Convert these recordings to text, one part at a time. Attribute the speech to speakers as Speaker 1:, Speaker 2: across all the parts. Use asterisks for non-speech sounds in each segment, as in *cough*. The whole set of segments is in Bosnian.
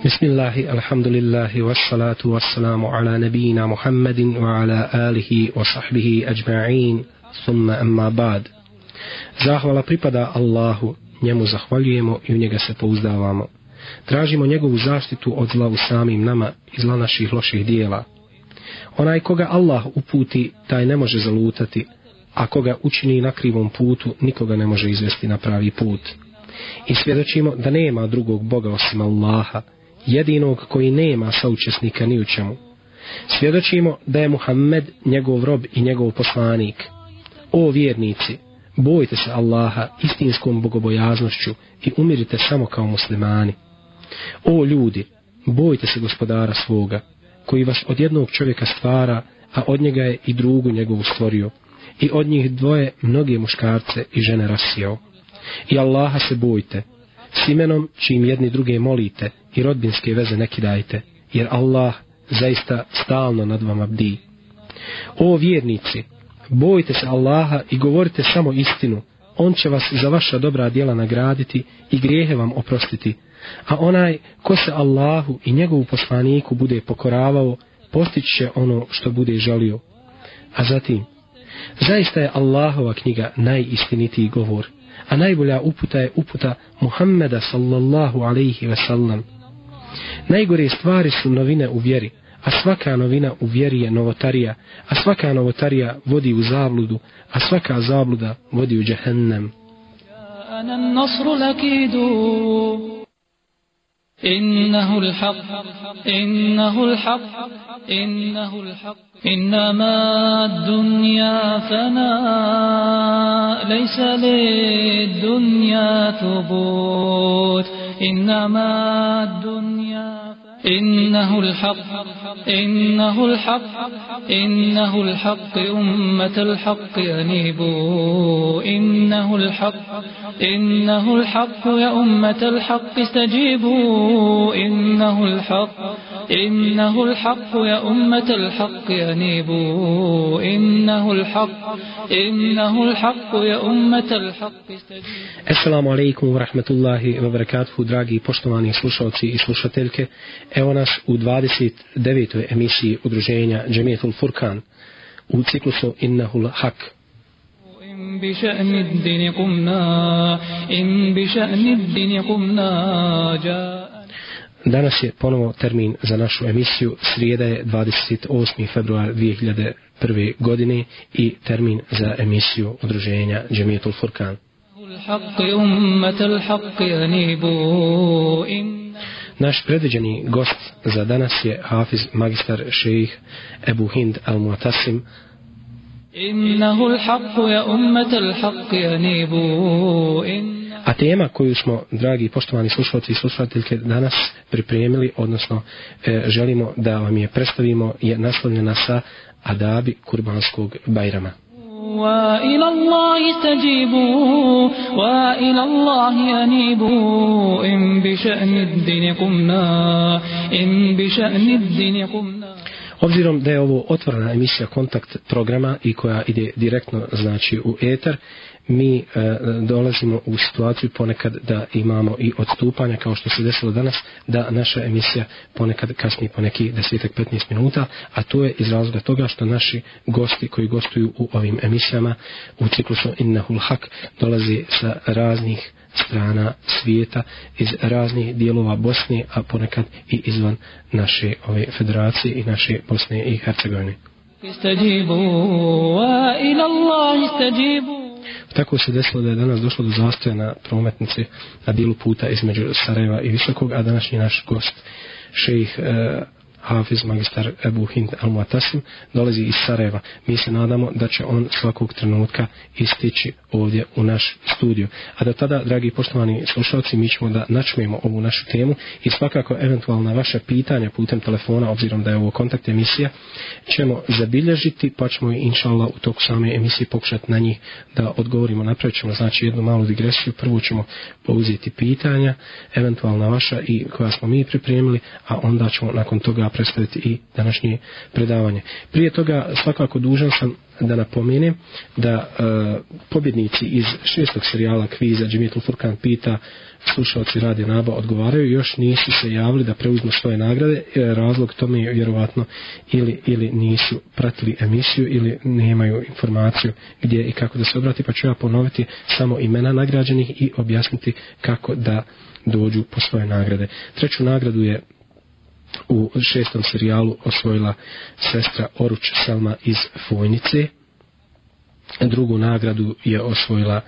Speaker 1: بسم الله الحمد لله والصلاة والسلام على نبينا محمد وعلى آله وصحبه أجمعين ثم أما بعد Zahvala pripada Allahu, njemu zahvaljujemo i u njega se pouzdavamo. Tražimo njegovu zaštitu od zla u samim nama i zla naših loših dijela. Onaj koga Allah uputi, taj ne može zalutati, a koga učini na krivom putu, nikoga ne može izvesti na pravi put. I svjedočimo da nema drugog Boga osim Allaha, jedinog koji nema saučesnika ni u čemu. Svjedočimo da je Muhammed njegov rob i njegov poslanik. O vjernici, bojte se Allaha istinskom bogobojaznošću i umirite samo kao muslimani. O ljudi, bojte se gospodara svoga, koji vas od jednog čovjeka stvara, a od njega je i drugu njegovu stvorio, i od njih dvoje mnoge muškarce i žene rasijao. I Allaha se bojte, s imenom čim jedni druge molite i rodbinske veze neki dajte, jer Allah zaista stalno nad vama bdi. O vjernici, bojte se Allaha i govorite samo istinu, On će vas za vaša dobra djela nagraditi i grijehe vam oprostiti, a onaj ko se Allahu i njegovu poslaniku bude pokoravao, postići će ono što bude želio. A zatim, zaista je Allahova knjiga najistinitiji govor, a najbolja uputa je uputa Muhammeda sallallahu alaihi ve sallam. Najgore stvari su novine u vjeri, a svaka novina u vjeri je novotarija, a svaka novotarija vodi u zabludu, a svaka zabluda vodi u džahennem.
Speaker 2: إنه الحق إنه الحق إنه الحق إنما الدنيا فناء ليس للدنيا ثبوت إنما الدنيا إنه الحق إنه الحق إنه الحق أمة الحق أنيبوا إنه الحق إنه الحق يا أمة الحق استجيبوا إنه الحق إنه الحق يا أمة الحق أنيبوا إنه الحق إنه الحق يا أمة الحق استجيبوا
Speaker 1: alaikum wa rahmatullahi wa barakatuhu, dragi poštovani slušalci i slušateljke. Evo nas u 29. emisiji udruženja Džemijetul Furkan u ciklusu Innahul Hak.
Speaker 2: إن بشأن الدين قمنا إن بشأن الدين قمنا جاء
Speaker 1: Danas je ponovo termin za našu emisiju. Srijeda je 28. februar 2001. godine i termin za emisiju udruženja Džemijetul Furkan.
Speaker 2: الحق أمة الحق أنيبوا إن
Speaker 1: Naš predviđeni gost za danas je Hafiz magistar šejih Ebu Hind al-Muatasim,
Speaker 2: إنه الحق يا أمة الحق أنيبوا إن
Speaker 1: a tema koju smo, dragi poštovani slušalci i slušateljke, danas pripremili, odnosno e, želimo da vam je predstavimo, je naslovljena sa Adabi Kurbanskog Bajrama.
Speaker 2: وإلى الله استجيبوا وإلى الله أنيبوا إن بشأن الدين قمنا إن بشأن الدين قمنا
Speaker 1: Obzirom da je ovo otvorena emisija kontakt programa i koja ide direktno znači u eter, mi e, dolazimo u situaciju ponekad da imamo i odstupanja kao što se desilo danas, da naša emisija ponekad kasni po neki desetak 15 minuta, a to je iz razloga toga što naši gosti koji gostuju u ovim emisijama u ciklusu Innahul Hak dolazi sa raznih strana svijeta iz raznih dijelova Bosne, a ponekad i izvan naše ove federacije i naše Bosne i Hercegovine.
Speaker 2: استجيبوا وإلى الله استجيبوا
Speaker 1: Tako se desilo da je danas došlo do zastoja na prometnici na dijelu puta između Sarajeva i Visokog, a današnji naš gost, šejih e, Hafiz magistar Ebu Hind al-Muatasim dolazi iz Sarajeva. Mi se nadamo da će on svakog trenutka istići ovdje u naš studio. A do tada, dragi poštovani slušalci, mi ćemo da načmemo ovu našu temu i svakako eventualna vaša pitanja putem telefona, obzirom da je ovo kontakt emisija, ćemo zabilježiti, pa ćemo inša Allah u toku same emisije pokušati na njih da odgovorimo. Napravit ćemo znači jednu malu digresiju. Prvo ćemo pouzeti pitanja, eventualna vaša i koja smo mi pripremili, a onda ćemo nakon toga predstaviti i današnje predavanje. Prije toga svakako dužan sam da napomenem da e, pobjednici iz šestog serijala kviza Džimitul Furkan pita slušalci radi naba odgovaraju još nisu se javili da preuzmu svoje nagrade e, razlog tome je vjerovatno ili, ili nisu pratili emisiju ili nemaju informaciju gdje i kako da se obrati pa ću ja ponoviti samo imena nagrađenih i objasniti kako da dođu po svoje nagrade treću nagradu je u šestom serijalu osvojila sestra Oruč Selma iz Fojnice. Drugu nagradu je osvojila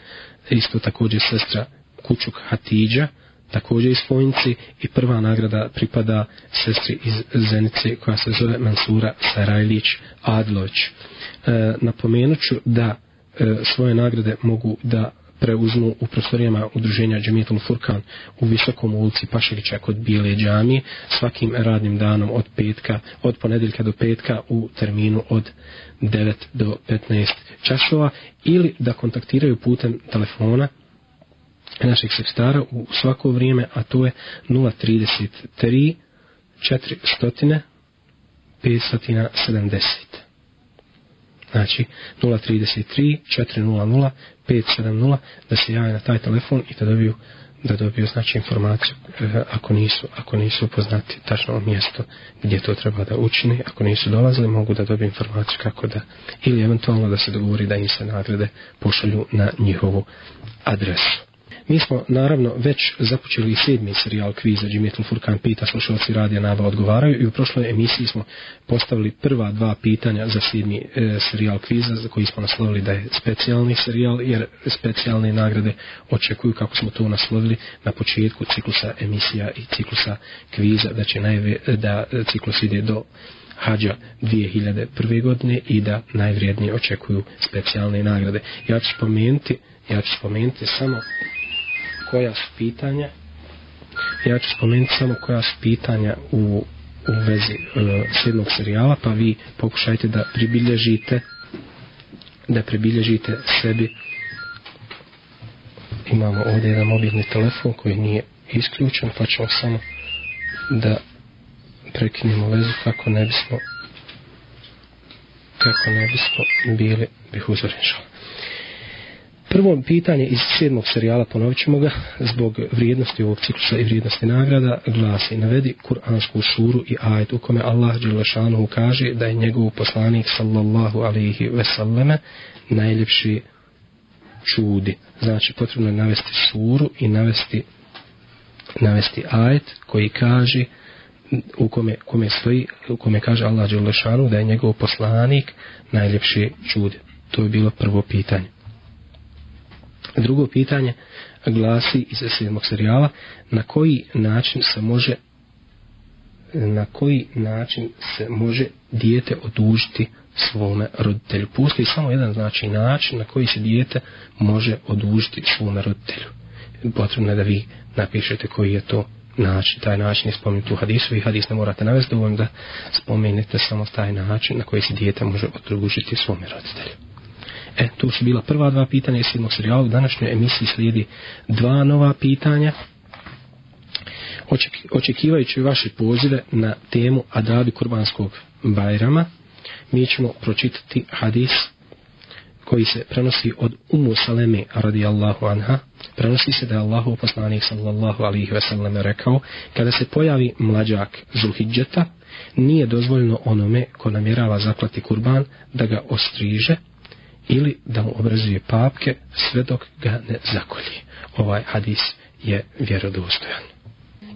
Speaker 1: isto također sestra Kučuk Hatidža, također iz Fojnice. I prva nagrada pripada sestri iz Zenice koja se zove Mansura Sarajlić Adlović. E, napomenut ću da e, svoje nagrade mogu da preuzmu u prostorijama udruženja Džemitul Furkan u Visokom ulici Paševića kod Bijele džamije svakim radnim danom od petka, od ponedeljka do petka u terminu od 9 do 15 časova ili da kontaktiraju putem telefona našeg sekstara u svako vrijeme, a to je 033 400 570 znači 033 400 570 da se jave na taj telefon i da dobiju da dobiju znači informaciju e, ako nisu ako nisu upoznati tačno mjesto gdje to treba da učini. Ako nisu dolazili mogu da dobiju informaciju kako da ili eventualno da se dogovori da im se nagrade pošalju na njihovu adresu. Mi smo naravno već započeli sedmi serijal kviza Džimetl Furkan pita slušalci radija Nava odgovaraju i u prošloj emisiji smo postavili prva dva pitanja za sedmi e, serijal kviza za koji smo naslovili da je specijalni serijal jer specijalne nagrade očekuju kako smo to naslovili na početku ciklusa emisija i ciklusa kviza da će najve, da ciklus ide do hađa 2001. godine i da najvrijednije očekuju specijalne nagrade. Ja ću spomenuti, ja ću spomenuti samo koja su pitanja. Ja ću spomenuti samo koja su pitanja u, u vezi e, uh, sedmog serijala pa vi pokušajte da pribilježite da pribilježite sebi. Imamo ovdje jedan mobilni telefon koji nije isključen pa ćemo samo da prekinemo vezu kako ne bismo kako ne bismo bili bih uzorenžali Prvo pitanje iz sedmog serijala, ponovit ćemo ga, zbog vrijednosti ovog ciklusa i vrijednosti nagrada, glasi, navedi Kur'ansku suru i ajet u kome Allah Đelešanu kaže da je njegov poslanik sallallahu alaihi vesallame najljepši čudi. Znači, potrebno je navesti suru i navesti, navesti ajet koji kaže u kome, kome stoji, u kome kaže Allah Đelešanu da je njegov poslanik najljepši čudi. To je bilo prvo pitanje. Drugo pitanje glasi iz sedmog serijala na koji način se može na koji način se može dijete odužiti svome roditelju. Postoji samo jedan znači način na koji se dijete može odužiti svome roditelju. Potrebno je da vi napišete koji je to način. Taj način je spomenut u hadisu i hadis ne morate navesti dovoljno da spomenete samo taj način na koji se dijete može odužiti svome roditelju. E, to su bila prva dva pitanja iz sedmog serijala. U današnjoj emisiji slijedi dva nova pitanja. Oček, očekivajući vaše pozive na temu Adabi Kurbanskog Bajrama, mi ćemo pročitati hadis koji se prenosi od Umu Saleme radijallahu anha. Prenosi se da je Allahu poslanik sallallahu alihi wasallam rekao kada se pojavi mlađak Zulhidžeta, nije dozvoljeno onome ko namjerava zaklati kurban da ga ostriže, ili da mu obrazuje papke sve dok ga ne zakolji. Ovaj hadis je vjerodostojan.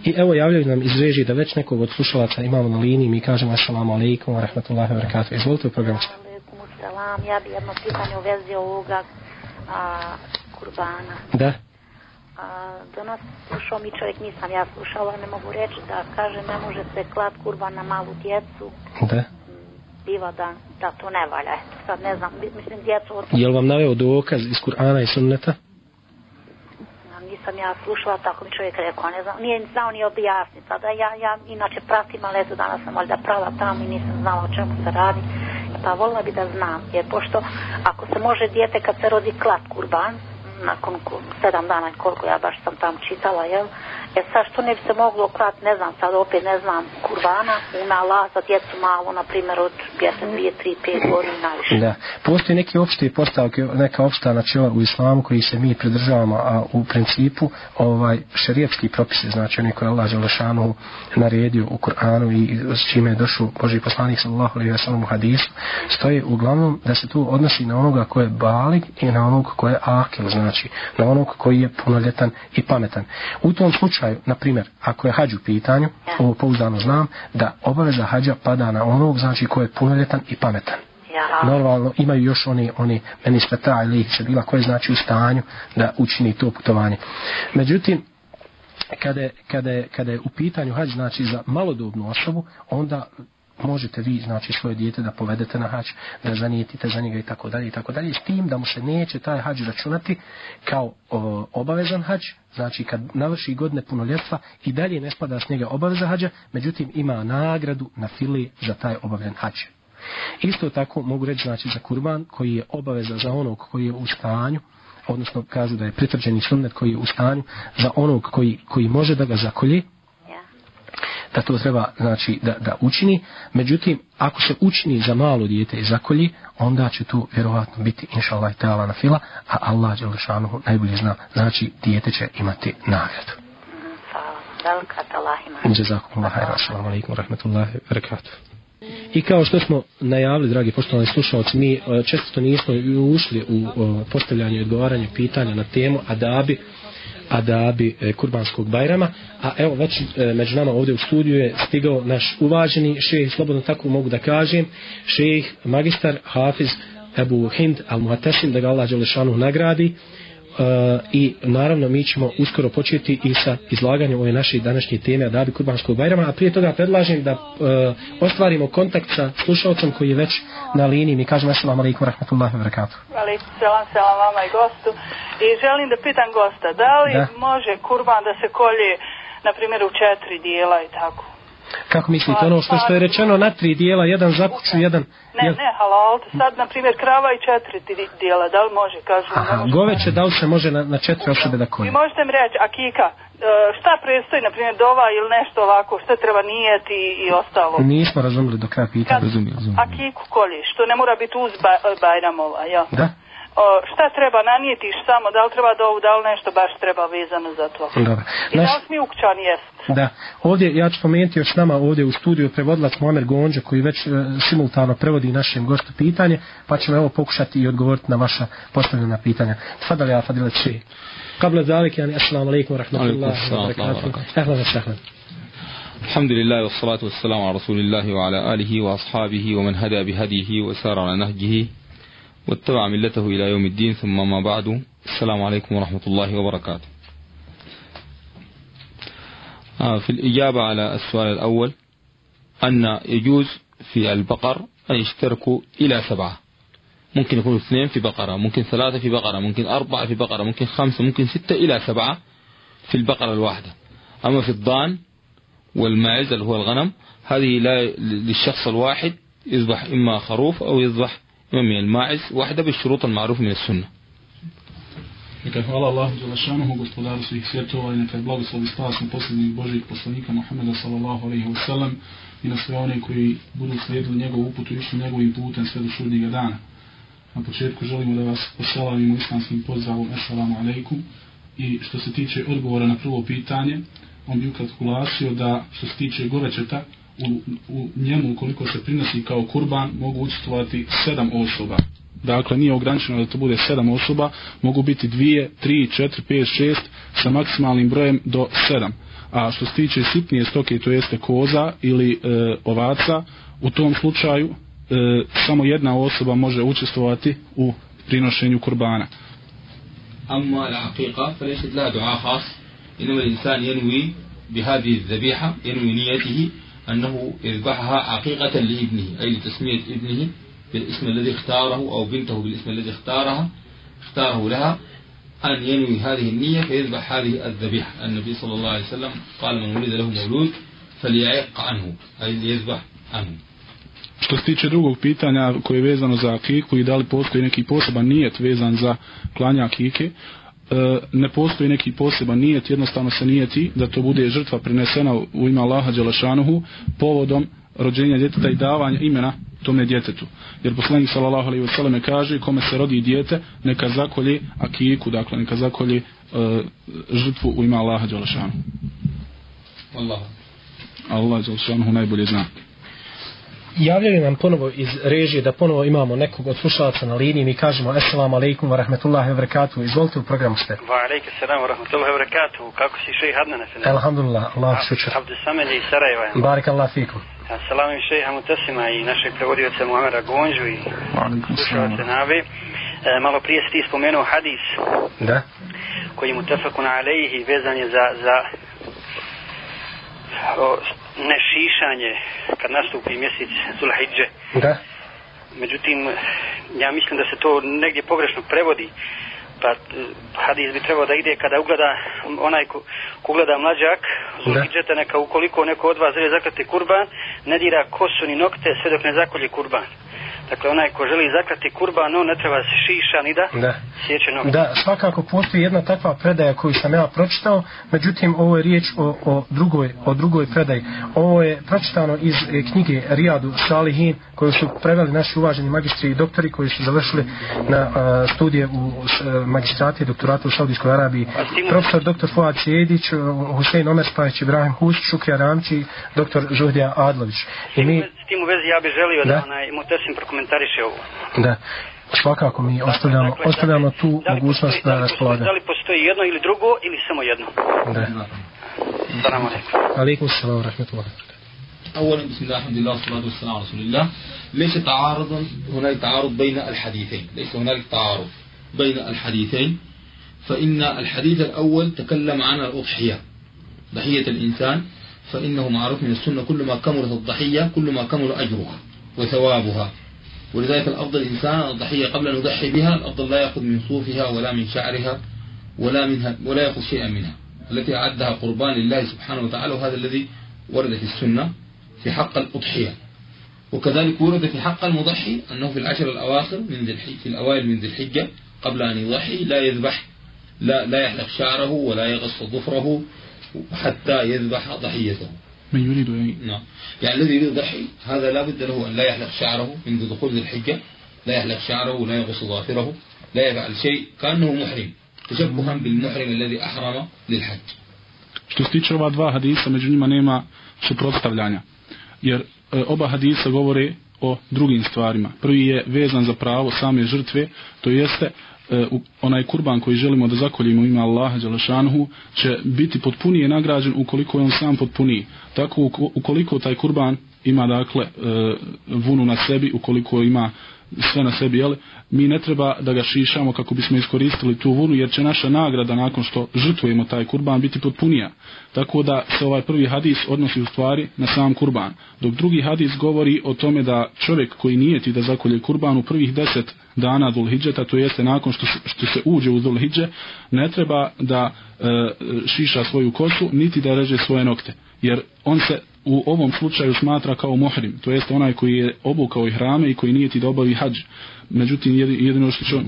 Speaker 1: I evo javljaju nam iz režije da već nekog od slušalaca imamo na liniji, mi kažemo assalamu alaikum wa rahmatullahi wa barakatuh. Izvolite u program.
Speaker 3: Alaikum salam, ja bi jedno pitanje u vezi ovoga a, kurbana.
Speaker 1: Da.
Speaker 3: A, danas slušao mi čovjek, nisam ja slušala, ne mogu reći da kaže ne može se klat kurban na malu djecu.
Speaker 1: Da
Speaker 3: biva da, da to ne valja. Sad ne znam, mislim, djecu... Od...
Speaker 1: Je li vam naveo dokaz iz Kur'ana i sunneta?
Speaker 3: Nisam ja slušala, tako mi čovjek rekao, ne znam, nije znao ni objasniti. Sada ja, ja inače pratim, ali eto danas sam valjda prava tamo i nisam znala o čemu se radi. Pa volila bi da znam, jer pošto ako se može dijete kad se rodi klat kurban, nakon ko- sedam dana koliko ja baš sam tam čitala, jel? E sad što ne bi se moglo krat, ne znam, sad opet ne znam, kurbana, ima la za djecu malo, na primjer od mjesec, dvije, tri, pet godina više.
Speaker 1: Da, Postoje neke opšte postavke, neka opšta načela u islamu koji se mi pridržavamo, a u principu ovaj šerijetski propise, znači oni koje je Allah Đelešanu naredio u Kur'anu i s čime je došao Boži poslanik sallallahu alejhi ve sallam u hadisu, stoje uglavnom da se tu odnosi na onoga ko je balig i na onog ko je akil, znači na onog koji je punoljetan i pametan. U tom slučaju, na primjer, ako je hađ u pitanju, ovo pouzdano znam, da obaveza hađa pada na onog, znači ko je punoljetan i pametan
Speaker 3: Ja,
Speaker 1: normalno imaju još oni oni meni stata ili se bila koje znači u stanju da učini to putovanje. Međutim kada je, kada je, kada je u pitanju hađ znači za malodobnu osobu, onda Pa možete vi znači svoje dijete da povedete na hađ, da zanijetite za njega i tako dalje i tako dalje, s tim da mu se neće taj hađ računati kao o, obavezan hađ, znači kad navrši godine punoljetstva i dalje ne spada s njega obaveza hađa, međutim ima nagradu na fili za taj obavljen hađ. Isto tako mogu reći znači za kurban koji je obaveza za onog koji je u stanju, odnosno kažu da je pritvrđeni sunnet koji je u stanju za onog koji, koji može da ga zakolje da to treba znači da, da učini. Međutim, ako se učini za malo dijete i zakolji, onda će tu vjerovatno biti inša Allah i ta'ala na fila, a Allah Đelešanuhu najbolje zna, znači dijete će imati nagradu.
Speaker 3: Mhm, Allah ima.
Speaker 1: Jazakum Assalamu alaikum rahmatullahi barakatuh. I kao što smo najavili, dragi poštovani slušalci, mi e, često nismo ušli u e, postavljanje i odgovaranje pitanja na temu adabi, adabi e, kurbanskog bajrama, a evo već e, među nama ovdje u studiju je stigao naš uvaženi šejh, slobodno tako mogu da kažem, šejh magistar Hafiz Ebu Hind al-Muhatesim, da ga Allah Đelešanu nagradi, Uh, i naravno mi ćemo uskoro početi i sa izlaganjem ove naše današnje teme Adabi Kurbanskog Bajrama, a prije toga predlažem da uh, ostvarimo kontakt sa slušalcem koji je već na liniji. Mi kažemo assalamu alaikum rahmatullahi wa barakatuh.
Speaker 4: Alaikum selam, selam vama i gostu. I želim da pitam gosta, da li
Speaker 1: Da.
Speaker 4: može kurban da se kolje, na primjer, u četiri dijela i tako?
Speaker 1: Kako mislite, ono što, što je rečeno na tri dijela, jedan za kuću, jedan...
Speaker 4: Ne,
Speaker 1: jel-
Speaker 4: ne, halal, sad, na primjer, krava i četiri di- dijela, da li može, kažu?
Speaker 1: Aha,
Speaker 4: može.
Speaker 1: goveće, da li se može na, na četiri osobe da
Speaker 4: I
Speaker 1: kolje?
Speaker 4: možete mi reći, akika, e, šta predstoji, na primjer, dova ili nešto ovako, šta treba nijeti i ostalo?
Speaker 1: Nismo razumeli do kraja pitanja.
Speaker 4: Kad akiku kolje, što ne mora biti uz ba, Bajramova, ja.
Speaker 1: Da?
Speaker 4: O, šta treba nanijeti samo, da li treba dovu, da li nešto baš treba vezano za to?
Speaker 1: Dobro.
Speaker 4: I
Speaker 1: Naš,
Speaker 4: da li smiju kućan jest?
Speaker 1: Da, ovdje ja ću spomenuti još s nama ovdje u studiju prevodilac Mohamed Gonđa koji već e, simultano prevodi našem gostu pitanje, pa ćemo evo pokušati i odgovoriti na vaša postavljena pitanja. Tfadali ja, fadilat še. Qabla zalik, yani, assalamu alaikum wa rahmatullahi
Speaker 5: Alaikum assalam
Speaker 1: wa
Speaker 5: wa rahmatullahi wa
Speaker 1: barakatuh. Ahlan wa sahlan.
Speaker 5: الحمد لله والصلاة والسلام على رسول الله وعلى آله وأصحابه ومن هدى بهديه وسار على نهجه واتبع ملته إلى يوم الدين ثم ما بعد. السلام عليكم ورحمة الله وبركاته. آه، في الإجابة على السؤال الأول أن يجوز في البقر أن يشتركوا إلى سبعة. ممكن يكونوا اثنين في بقرة ممكن ثلاثة في بقرة ممكن أربعة في بقرة ممكن خمسة ممكن ستة إلى سبعة في البقرة الواحدة. أما في الضان والماعز اللي هو الغنم هذه لا للشخص الواحد يذبح إما خروف أو يذبح من الماعز واحدة بالشروط المعروفة من السنة
Speaker 6: Neka je hvala Allahu Đelešanuhu, gospodaru svih svjetova i neka je blagoslov i spas na posljednjih Božih poslanika Muhammeda sallallahu alaihi wasallam i na sve one koji budu slijedili njegovu uputu i išli njegovim putem sve do sudnjega dana. Na početku želimo da vas poselavimo islamskim pozdravom Assalamu alaikum i što se tiče odgovora na prvo pitanje, on bi ukratko glasio da što se tiče govećeta, u, u njemu ukoliko se prinosi kao kurban mogu učestvovati sedam osoba. Dakle, nije ograničeno da to bude sedam osoba, mogu biti dvije, tri, četiri, pet, šest, sa maksimalnim brojem do sedam. A što se tiče sitnije stoke, to jeste koza ili e, ovaca, u tom slučaju e, samo jedna osoba može učestvovati u prinošenju kurbana.
Speaker 5: أما العقيقة فليست لها دعاء خاص إنما الإنسان ينوي بهذه الذبيحة ينوي نيته أنه يذبحها عقيقة لابنه أي لتسمية ابنه بالاسم الذي اختاره أو بنته بالاسم الذي اختارها اختاره لها أن ينوي هذه النية فيذبح هذه الذبيحة. النبي صلى الله عليه وسلم قال من ولد له مولود فليعق عنه أي ليذبح عنه.
Speaker 6: Što se tiče drugog pitanja koje je vezano za akiku i da li postoji neki poseban nijet vezan za klanja akike, ne postoji neki poseban nijet, jednostavno se nijeti da to bude žrtva prinesena u ime Allaha Đelešanuhu povodom rođenja djeteta i davanja imena tome djetetu. Jer poslanik sallallahu alejhi ve selleme kaže kome se rodi dijete neka zakolje akiku, dakle neka zakolje uh, žrtvu u ime Allaha dželle
Speaker 5: Allah.
Speaker 6: Allah dželle najbolje zna.
Speaker 1: Javljaju nam ponovo iz režije da ponovo imamo nekog od slušalaca na liniji. Mi kažemo Assalamu alaikum wa rahmetullahi wa barakatuhu. Izvolite u programu ste.
Speaker 7: Wa alaikum salam wa rahmetullahi wa barakatuhu. Kako si šeji Hadnan Efendi?
Speaker 1: Alhamdulillah, Allah šučer.
Speaker 7: Abdu iz Sarajeva.
Speaker 1: Barik Allah fikum.
Speaker 7: Assalamu im šeha Mutasima i našeg prevodioca Muamera Gonđu i slušalce Nave. E, malo prije si ti spomenuo hadis
Speaker 1: Da.
Speaker 7: koji mu tefakun alejhi vezan je za, za o, nešišanje kad nastupi mjesec Zulhidže.
Speaker 1: Da.
Speaker 7: Međutim, ja mislim da se to negdje pogrešno prevodi. Pa e, hadis bi trebao da ide kada ugleda onaj ko, ko ugleda mlađak Zulhidžeta neka ukoliko neko od vas želi zaklati kurban ne dira kosu ni nokte sve dok ne zakolji kurban. Dakle, onaj ko želi zaklati kurban, on ne treba se šiša ni da,
Speaker 1: Da.
Speaker 7: sjeće nokte.
Speaker 1: Da, svakako postoji jedna takva predaja koju sam ja pročitao, međutim ovo je riječ o, o, drugoj, o drugoj predaji. Ovo je pročitano iz e, knjige Rijadu Salihin koju su preveli naši uvaženi magistri i doktori koji su završili na a, studije u e, magistrati i doktoratu u Saudijskoj Arabiji. Profesor dr. Fuad Sjedić, e, Husein Omer Spajić, Ibrahim Husić, Šukja Ramči, dr. Žuhdija Adlović. I mi,
Speaker 7: S tim u vezi ja bih želio da,
Speaker 1: Da.
Speaker 7: onaj Mutesim prokomentariše ovo.
Speaker 1: da, svakako mi ostavljamo,
Speaker 7: Dakle,
Speaker 1: ostavljamo tu
Speaker 7: da
Speaker 1: mogućnost
Speaker 7: postoji-
Speaker 1: na raspolaganje.
Speaker 7: Da li postoji jedno ili drugo ili samo jedno?
Speaker 1: Da.
Speaker 7: Salam alaikum.
Speaker 1: Alaikum salam barakatuh.
Speaker 5: أولا بسم الله الحمد لله والصلاة والسلام على رسول الله ليس تعارضا هناك تعارض بين الحديثين ليس هناك تعارض بين الحديثين فإن الحديث الأول تكلم عن الأضحية ضحية الإنسان فإنه معروف من السنة كل ما كملت الضحية كل ما كمل أجرها وثوابها. ولذلك الأفضل الإنسان الضحية قبل أن يضحي بها الأفضل لا يأخذ من صوفها ولا من شعرها ولا منها ولا يأخذ شيئا منها. التي أعدها قربان لله سبحانه وتعالى وهذا الذي ورد في السنة في حق الأضحية. وكذلك ورد في حق المضحي أنه في العشر الأواخر من ذي في الأوائل من ذي الحجة قبل أن يضحي لا يذبح لا لا يحلق شعره ولا يغص ظفره حتى يذبح ضحيته
Speaker 6: Men yuridu en
Speaker 5: نعم يعني الذي يريد يضحي هذا لا بد له أن لا يحلق شعره منذ دخول ذي الحجة لا يحلق شعره ولا يغص ظافره لا يفعل شيء كأنه محرم تشبها بالمحرم الذي أحرم للحج
Speaker 6: Što se tiče ova dva hadisa, među njima nema suprotstavljanja. Jer e, oba hadisa govore o drugim stvarima. Prvi je vezan za pravo same žrtve, to jeste e, u- E, onaj kurban koji želimo da zakoljimo ima Allah Allaha Đelešanuhu će biti potpunije nagrađen ukoliko je on sam potpuniji. Tako ukoliko taj kurban ima dakle e, vunu na sebi, ukoliko ima sve na sebi, jel, mi ne treba da ga šišamo kako bismo iskoristili tu vunu, jer će naša nagrada nakon što žrtvujemo taj kurban biti potpunija. Tako da se ovaj prvi hadis odnosi u stvari na sam kurban. Dok drugi hadis govori o tome da čovjek koji nijeti da zakolje kurban u prvih deset dana Dulhidžeta, to jeste nakon što, što se uđe u Dulhidže, ne treba da e, šiša svoju kosu, niti da reže svoje nokte. Jer on se u ovom slučaju smatra kao muhrim, to jeste onaj koji je obukao i hrame i koji nije ti dobavi hađ. Međutim, jedino što
Speaker 5: čo...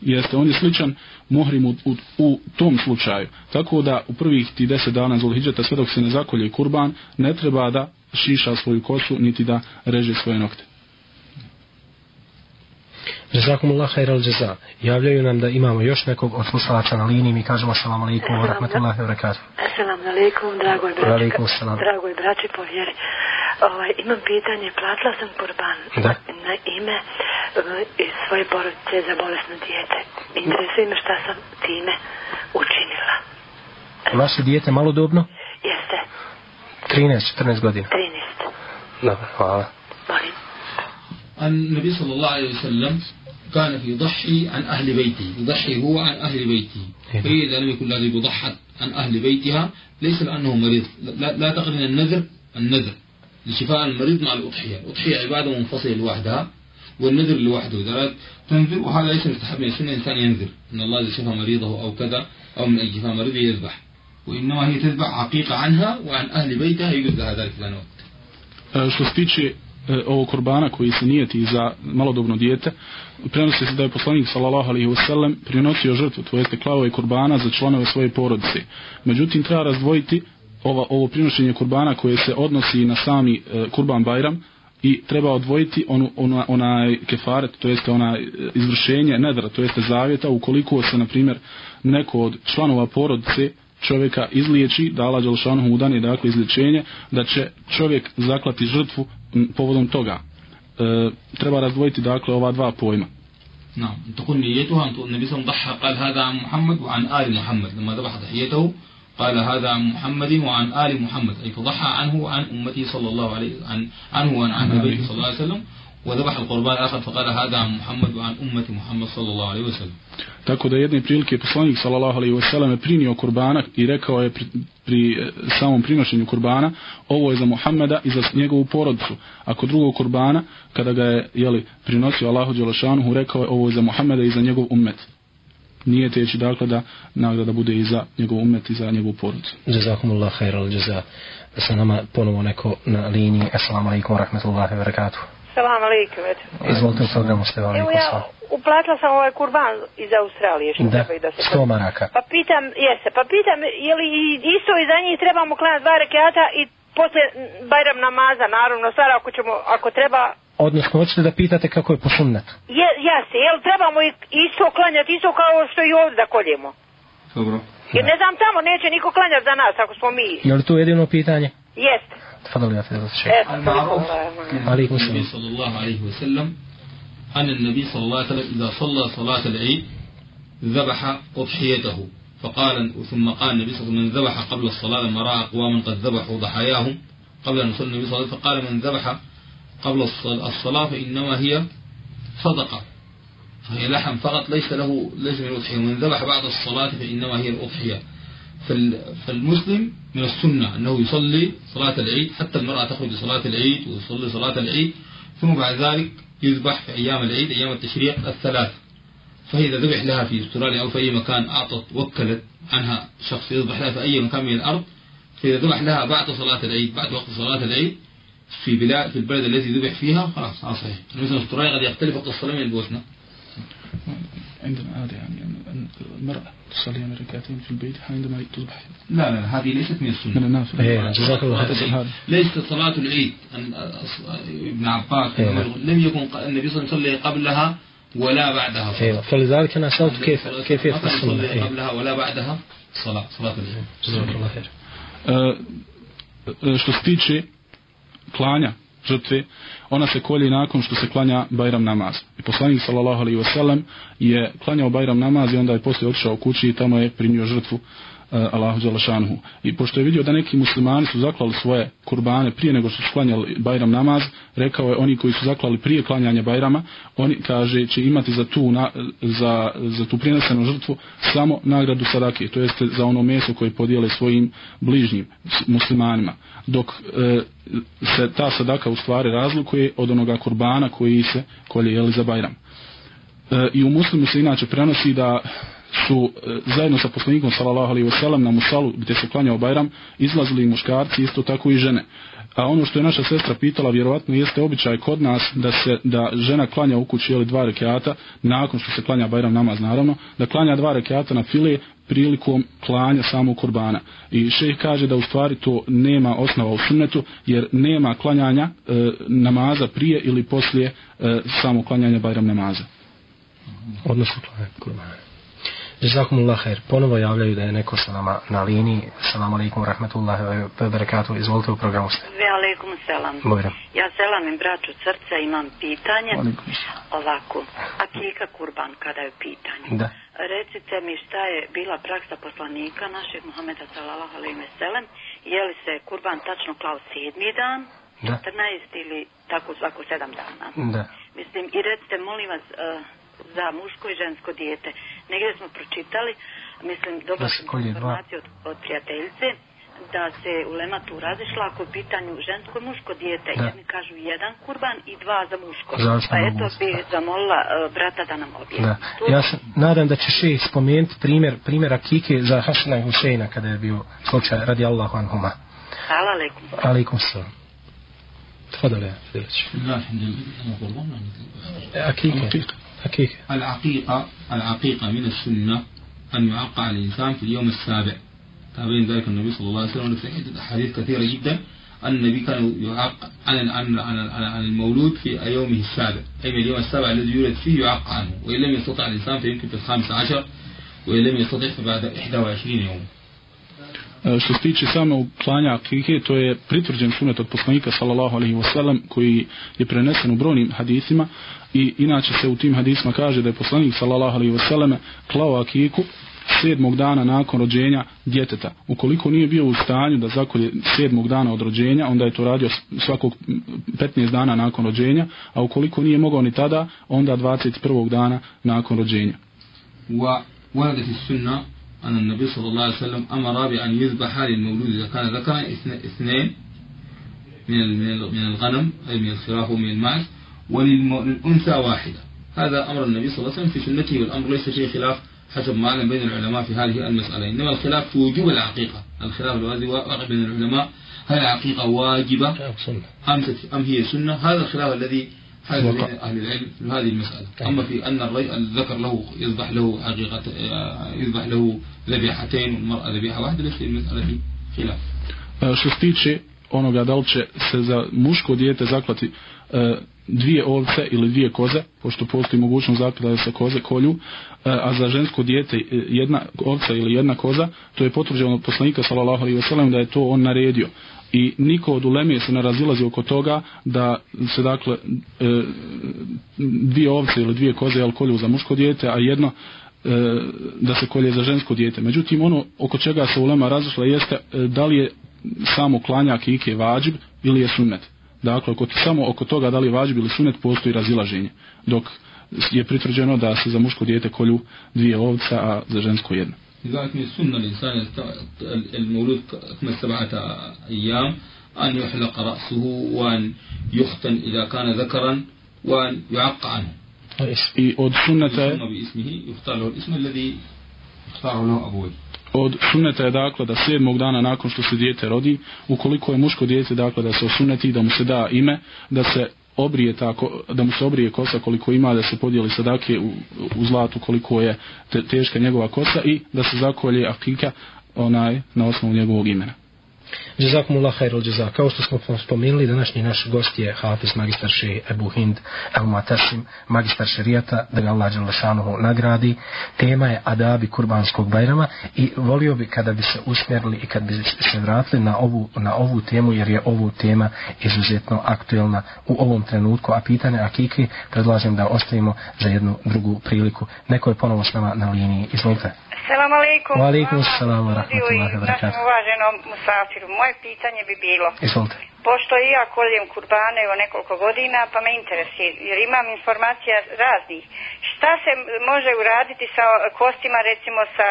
Speaker 6: Jeste, on je sličan muhrim u, u, u, tom slučaju. Tako da u prvih ti deset dana Zulhidžeta, sve dok se ne zakolje kurban, ne treba da šiša svoju kosu, niti da reže svoje nokte.
Speaker 1: Jazakumullah khairal jaza. Javljaju nam da imamo još nekog od slušalaca na liniji. Mi kažemo assalamu alaikum wa rahmatullahi wa barakatuh.
Speaker 8: Assalamu alaikum, dragoj braći,
Speaker 1: Alaikum salam.
Speaker 8: dragoj braći po vjeri. Ovaj, imam pitanje, platila sam kurban
Speaker 1: Da.
Speaker 8: na ime uh, iz svoje porodice za bolesno dijete. Interesuje me šta sam time učinila.
Speaker 1: Vaše dijete malodobno?
Speaker 8: Jeste,
Speaker 1: 13-14 godina.
Speaker 8: 13.
Speaker 1: Dobro, hvala.
Speaker 8: Molim.
Speaker 5: النبي صلى الله عليه وسلم كان في يضحي عن أهل بيته يضحي هو عن أهل بيته.
Speaker 1: إيه.
Speaker 5: فإذا لم يكن الذي يضحى عن أهل بيتها ليس لأنه مريض. لا, لا تقرن النذر النذر. لشفاء المريض مع الأضحية. الأضحية عبادة منفصلة لوحدها والنذر لوحده. إذا تنذر وهذا ليس مستحب. من السنة إنسان ينذر؟ أن الله إذا شفى مريضه أو كذا أو من أجل شفاء مريضه يذبح. وإنما هي تذبح حقيقة عنها وعن أهل بيتها يجوز لها ذلك في الوقت
Speaker 6: što se tiče e, ovog kurbana koji se nijeti za malodobno dijete, prenosi se da je poslanik sallallahu alaihi wasallam prinosio žrtvu, to jeste klavo i kurbana za članove svoje porodice. Međutim, treba razdvojiti ova, ovo prinošenje kurbana koje se odnosi na sami e, kurban Bajram i treba odvojiti onu, ona, onaj kefaret, to jeste ona e, izvršenje nedra, to jeste zavjeta, ukoliko se, na primjer, neko od članova porodice čovjeka izliječi, da Allah Đalšanu mu dane dakle izlječenje, da će čovjek zaklati žrtvu povodom toga. E, treba razdvojiti dakle ova dva pojma.
Speaker 5: نعم تقول نيتها أن النبي صلى الله عليه وسلم ضحى قال هذا عن محمد وعن آل محمد لما ذبح ضحيته قال هذا عن محمد وعن آل محمد أي فضحى عنه وعن أمته صلى الله عليه عن عنه وعن عن نبيه صلى الله عليه وسلم وذبح القربان الآخر فقال هذا عن محمد وعن أمة محمد صلى الله عليه وسلم
Speaker 6: Tako da jedne prilike poslanik sallallahu alejhi ve sellem je prinio kurbana i rekao je pri, pri e, samom prinošenju kurbana ovo je za Muhameda i za njegovu porodicu. A kod drugog kurbana kada ga je jeli, prinosio Allahu dželešanu rekao je ovo je za Muhameda i za njegov ummet. Nije teći dakle da nagrada bude i za njegov ummet i za njegovu porodicu.
Speaker 1: Jazakumullah khair al jaza. Sa nama ponovo neko na liniji. Assalamu alaikum wa rahmatullahi wa barakatuh.
Speaker 9: Salam alaikum.
Speaker 1: Izvolite u programu ste
Speaker 9: Evo
Speaker 1: alaikum
Speaker 9: ja
Speaker 1: salam.
Speaker 9: uplatila sam ovaj kurban iz Australije što
Speaker 1: Da,
Speaker 9: treba i da se
Speaker 1: 100 maraka.
Speaker 9: Pa pitam, jeste, pa pitam, je li isto i za njih trebamo klanjati dva rekiata i posle Bajram namaza, naravno, stvar ako ćemo, ako treba,
Speaker 1: Odnosno, hoćete da pitate kako je po sunnetu.
Speaker 9: je, jeste, jel trebamo isto klanjati, isto kao što i ovdje da koljemo.
Speaker 5: Dobro
Speaker 9: Jer ne znam tamo, neće niko klanjati za nas ako smo mi.
Speaker 1: Je li to jedino pitanje?
Speaker 9: Jeste.
Speaker 1: Tfadali, ja te da še.
Speaker 9: Eto, toliko.
Speaker 1: Alaikum
Speaker 5: النبي. صلى الله عليه وسلم أن النبي صلى الله عليه وسلم إذا صلى صلاة العيد ذبح أضحيته فقال ثم قال النبي صلى الله عليه وسلم من ذبح قبل الصلاة لما رأى أقواما قد ذبحوا ضحاياهم قبل أن يصلي النبي صلى الله عليه وسلم فقال من ذبح قبل الصل- الصلاة فإنما هي صدقة فهي لحم فقط ليس له ليس من الأضحية ومن ذبح بعد الصلاة فإنما هي الأضحية فالمسلم من السنة أنه يصلي صلاة العيد حتى المرأة تخرج لصلاة العيد ويصلي صلاة العيد ثم بعد ذلك يذبح في أيام العيد أيام التشريق الثلاث. فإذا ذبح لها في أستراليا أو في أي مكان أعطت وكلت عنها شخص يذبح لها في أي مكان من الأرض فإذا ذبح لها بعد صلاة العيد بعد وقت صلاة العيد في بلاد في البلد الذي ذبح فيها خلاص صحيح. مثلا أستراليا قد يختلف وقت الصلاة من البوسنة
Speaker 6: عندنا عادة يعني أن المرأة تصلي من ركعتين في البيت عندما تذبح.
Speaker 5: لا لا هذه ليست من السنة.
Speaker 6: من النافلة
Speaker 1: إيه، جزاك الله خير.
Speaker 5: ليست صلاة العيد. ابن عباس
Speaker 1: إيه.
Speaker 5: لم يكن النبي صلى الله عليه وسلم يصلي قبلها ولا بعدها
Speaker 1: أيوه فلذلك أنا سألت كيف كيف أيوه
Speaker 5: قبلها ولا بعدها صلاة صلاة العيد.
Speaker 1: جزاك الله خير.
Speaker 6: što se tiče klanja žrtve, ona se kolje nakon što se klanja Bajram namaz. I poslanik sallallahu alejhi ve sellem je klanjao Bajram namaz i onda je poslije otišao kući i tamo je primio žrtvu uh, Eh, Allahu Đalašanhu. I pošto je vidio da neki muslimani su zaklali svoje kurbane prije nego što su klanjali Bajram namaz, rekao je oni koji su zaklali prije klanjanja Bajrama, oni kaže će imati za tu na, za, za tu prinesenu žrtvu samo nagradu sadake, to jeste za ono meso koje podijele svojim bližnjim muslimanima. Dok e, se ta sadaka u stvari razlikuje od onoga kurbana koji se kolje jeli za Bajram. E, I u muslimu se inače prenosi da su e, zajedno sa poslanikom sallallahu alejhi ve sellem na musalu gdje se klanjao Bajram izlazili i muškarci isto tako i žene. A ono što je naša sestra pitala vjerovatno jeste običaj kod nas da se da žena klanja u kući ili dva rekiata nakon što se klanja Bajram namaz naravno da klanja dva rekiata na file prilikom klanja samog kurbana. I šejh kaže da u stvari to nema osnova u sunnetu jer nema klanjanja e, namaza prije ili poslije e, samog klanjanja Bajram namaza.
Speaker 1: Odnosno klanja kurbana. Jazakumullah khair. Ponovo javljaju da je neko sa nama na liniji. Assalamu alaikum rahmatullahi wa barakatuh. Izvolite u programu ste.
Speaker 10: Ve alaikum selam.
Speaker 1: Bojram.
Speaker 10: Ja selamim braću srca, imam pitanje.
Speaker 6: Alaikum
Speaker 10: Ovako, akika kurban kada je u pitanju.
Speaker 1: Da.
Speaker 10: Recite mi šta je bila praksa poslanika našeg Muhameda sallallahu alejhi ve sellem, je li se kurban tačno klao sedmi dan,
Speaker 1: Da.
Speaker 10: 14 ili tako svako sedam dana?
Speaker 1: Da.
Speaker 10: Mislim, i recite, molim vas, uh, za muško i žensko dijete. Negdje smo pročitali, mislim, dobro
Speaker 1: Da se
Speaker 10: sam
Speaker 1: kolje dva.
Speaker 10: informaciju od, od prijateljice, da se ulema tu razišla ako je u pitanju žensko i muško dijete.
Speaker 1: Da.
Speaker 10: Jedni kažu jedan kurban i dva za muško.
Speaker 1: Zavisno
Speaker 10: Pa
Speaker 1: od
Speaker 10: eto
Speaker 1: mogućnosti.
Speaker 10: bi zamolila uh, brata da nam objasni.
Speaker 1: Da.
Speaker 10: Tu-
Speaker 1: Ja se nadam da će še spomenuti primjer, primjer Akike za Hasana i Huseina kada je bio slučaj radi Allahu anhuma.
Speaker 10: Hvala lekum.
Speaker 1: Alaikum salam. تفضل يا فضيلة
Speaker 5: بسم الله الحمد
Speaker 1: أكيكة
Speaker 5: العقيقة العقيقة من السنة أن يعقى الإنسان في اليوم السابع. تابعين ذلك النبي صلى الله عليه وسلم. عدة أحاديث كثيرة جدا النبي كان يعق عن عن المولود في يومه السابع. أي من اليوم السابع الذي يولد فيه يعق عنه. وإن لم يستطع الإنسان فيمكن في الخامس عشر وإن لم يستطع فبعد 21 يوم
Speaker 6: E, što se tiče samo klanja akihe, to je pritvrđen sunet od poslanika sallallahu alaihi wasallam koji je prenesen u brojnim hadisima i inače se u tim hadisima kaže da je poslanik sallallahu alaihi wasallam klao akiku sedmog dana nakon rođenja djeteta. Ukoliko nije bio u stanju da zakolje sedmog dana od rođenja, onda je to radio svakog 15 dana nakon rođenja, a ukoliko nije mogao ni tada, onda 21. dana nakon rođenja.
Speaker 5: Wa, wa أن النبي صلى الله عليه وسلم أمر بأن يذبح للمولود إذا كان ذكرا اثنين من من الغنم أي من الخراف ومن المعز وللأنثى واحدة. هذا أمر النبي صلى الله عليه وسلم في سنته والأمر ليس فيه خلاف حسب ما علم بين العلماء في هذه المسألة. إنما الخلاف في وجوب العقيقة. الخلاف الذي واقع بين العلماء هل العقيقة واجبة؟ أم أم هي سنة؟ هذا الخلاف الذي حدث بين أهل العلم في هذه المسألة أما في أن الذكر له يذبح له حقيقة يذبح له ذبيحتين والمرأة ذبيحة واحدة ليس في المسألة في خلاف
Speaker 6: što se tiče onoga da li će se za muško dijete zaklati e, dvije ovce ili dvije koze, pošto postoji mogućnost zaklada da se koze kolju, e, a za žensko dijete jedna ovca ili jedna koza, to je potvrđeno od poslanika sallallahu alejhi ve sellem da je to on naredio. I niko od uleme se ne razilazi oko toga da se dakle e, dvije ovce ili dvije koze jel kolju za muško dijete, a jedno e, da se kolje za žensko dijete. Međutim, ono oko čega se ulema razišla jeste e, da li je samo klanja kike vađib ili je sunnet. Dakle, oko, samo oko toga da li je vađib ili sunnet postoji razilaženje. Dok je pritvrđeno da se za muško dijete kolju dvije ovca, a za žensko jedno.
Speaker 5: لذلك من السنة الإنسان المولود أكمل سبعة أيام أن يحلق رأسه وأن يختن إذا كان ذكرا وأن يعق عنه
Speaker 6: i od sunneta je od sunneta je dakle da sedmog dana nakon što se dijete rodi ukoliko je muško dijete dakle da se osuneti da mu se da ime da se obrije tako, da mu se obrije kosa koliko ima da se podijeli sadake u, u zlatu koliko je te, teška njegova kosa i da se zakolje akika onaj na osnovu njegovog imena.
Speaker 1: Jazakumullah khairul jaza. Kao što smo spomenuli, današnji naš gost je Hafiz magistar Šeji Ebu Hind El Matasim, magistar šerijata, da ga Allah Đelešanuhu nagradi. Tema je adabi kurbanskog bajrama i volio bi kada bi se usmjerili i kad bi se vratili na ovu, na ovu temu, jer je ovu tema izuzetno aktuelna u ovom trenutku, a pitanje Akiki predlažem da ostavimo za jednu drugu priliku. Neko je ponovo s nama na liniji. Izvolite.
Speaker 11: Selam alaikum.
Speaker 1: Wa alaikum salam wa rahmatullahi wa barakatuh.
Speaker 11: Uvaženom musafiru, moje pitanje bi bilo.
Speaker 1: Izvolite.
Speaker 11: Pošto i ja koljem kurbane evo nekoliko godina, pa me interesuje, jer imam informacija raznih. Šta se može uraditi sa kostima, recimo sa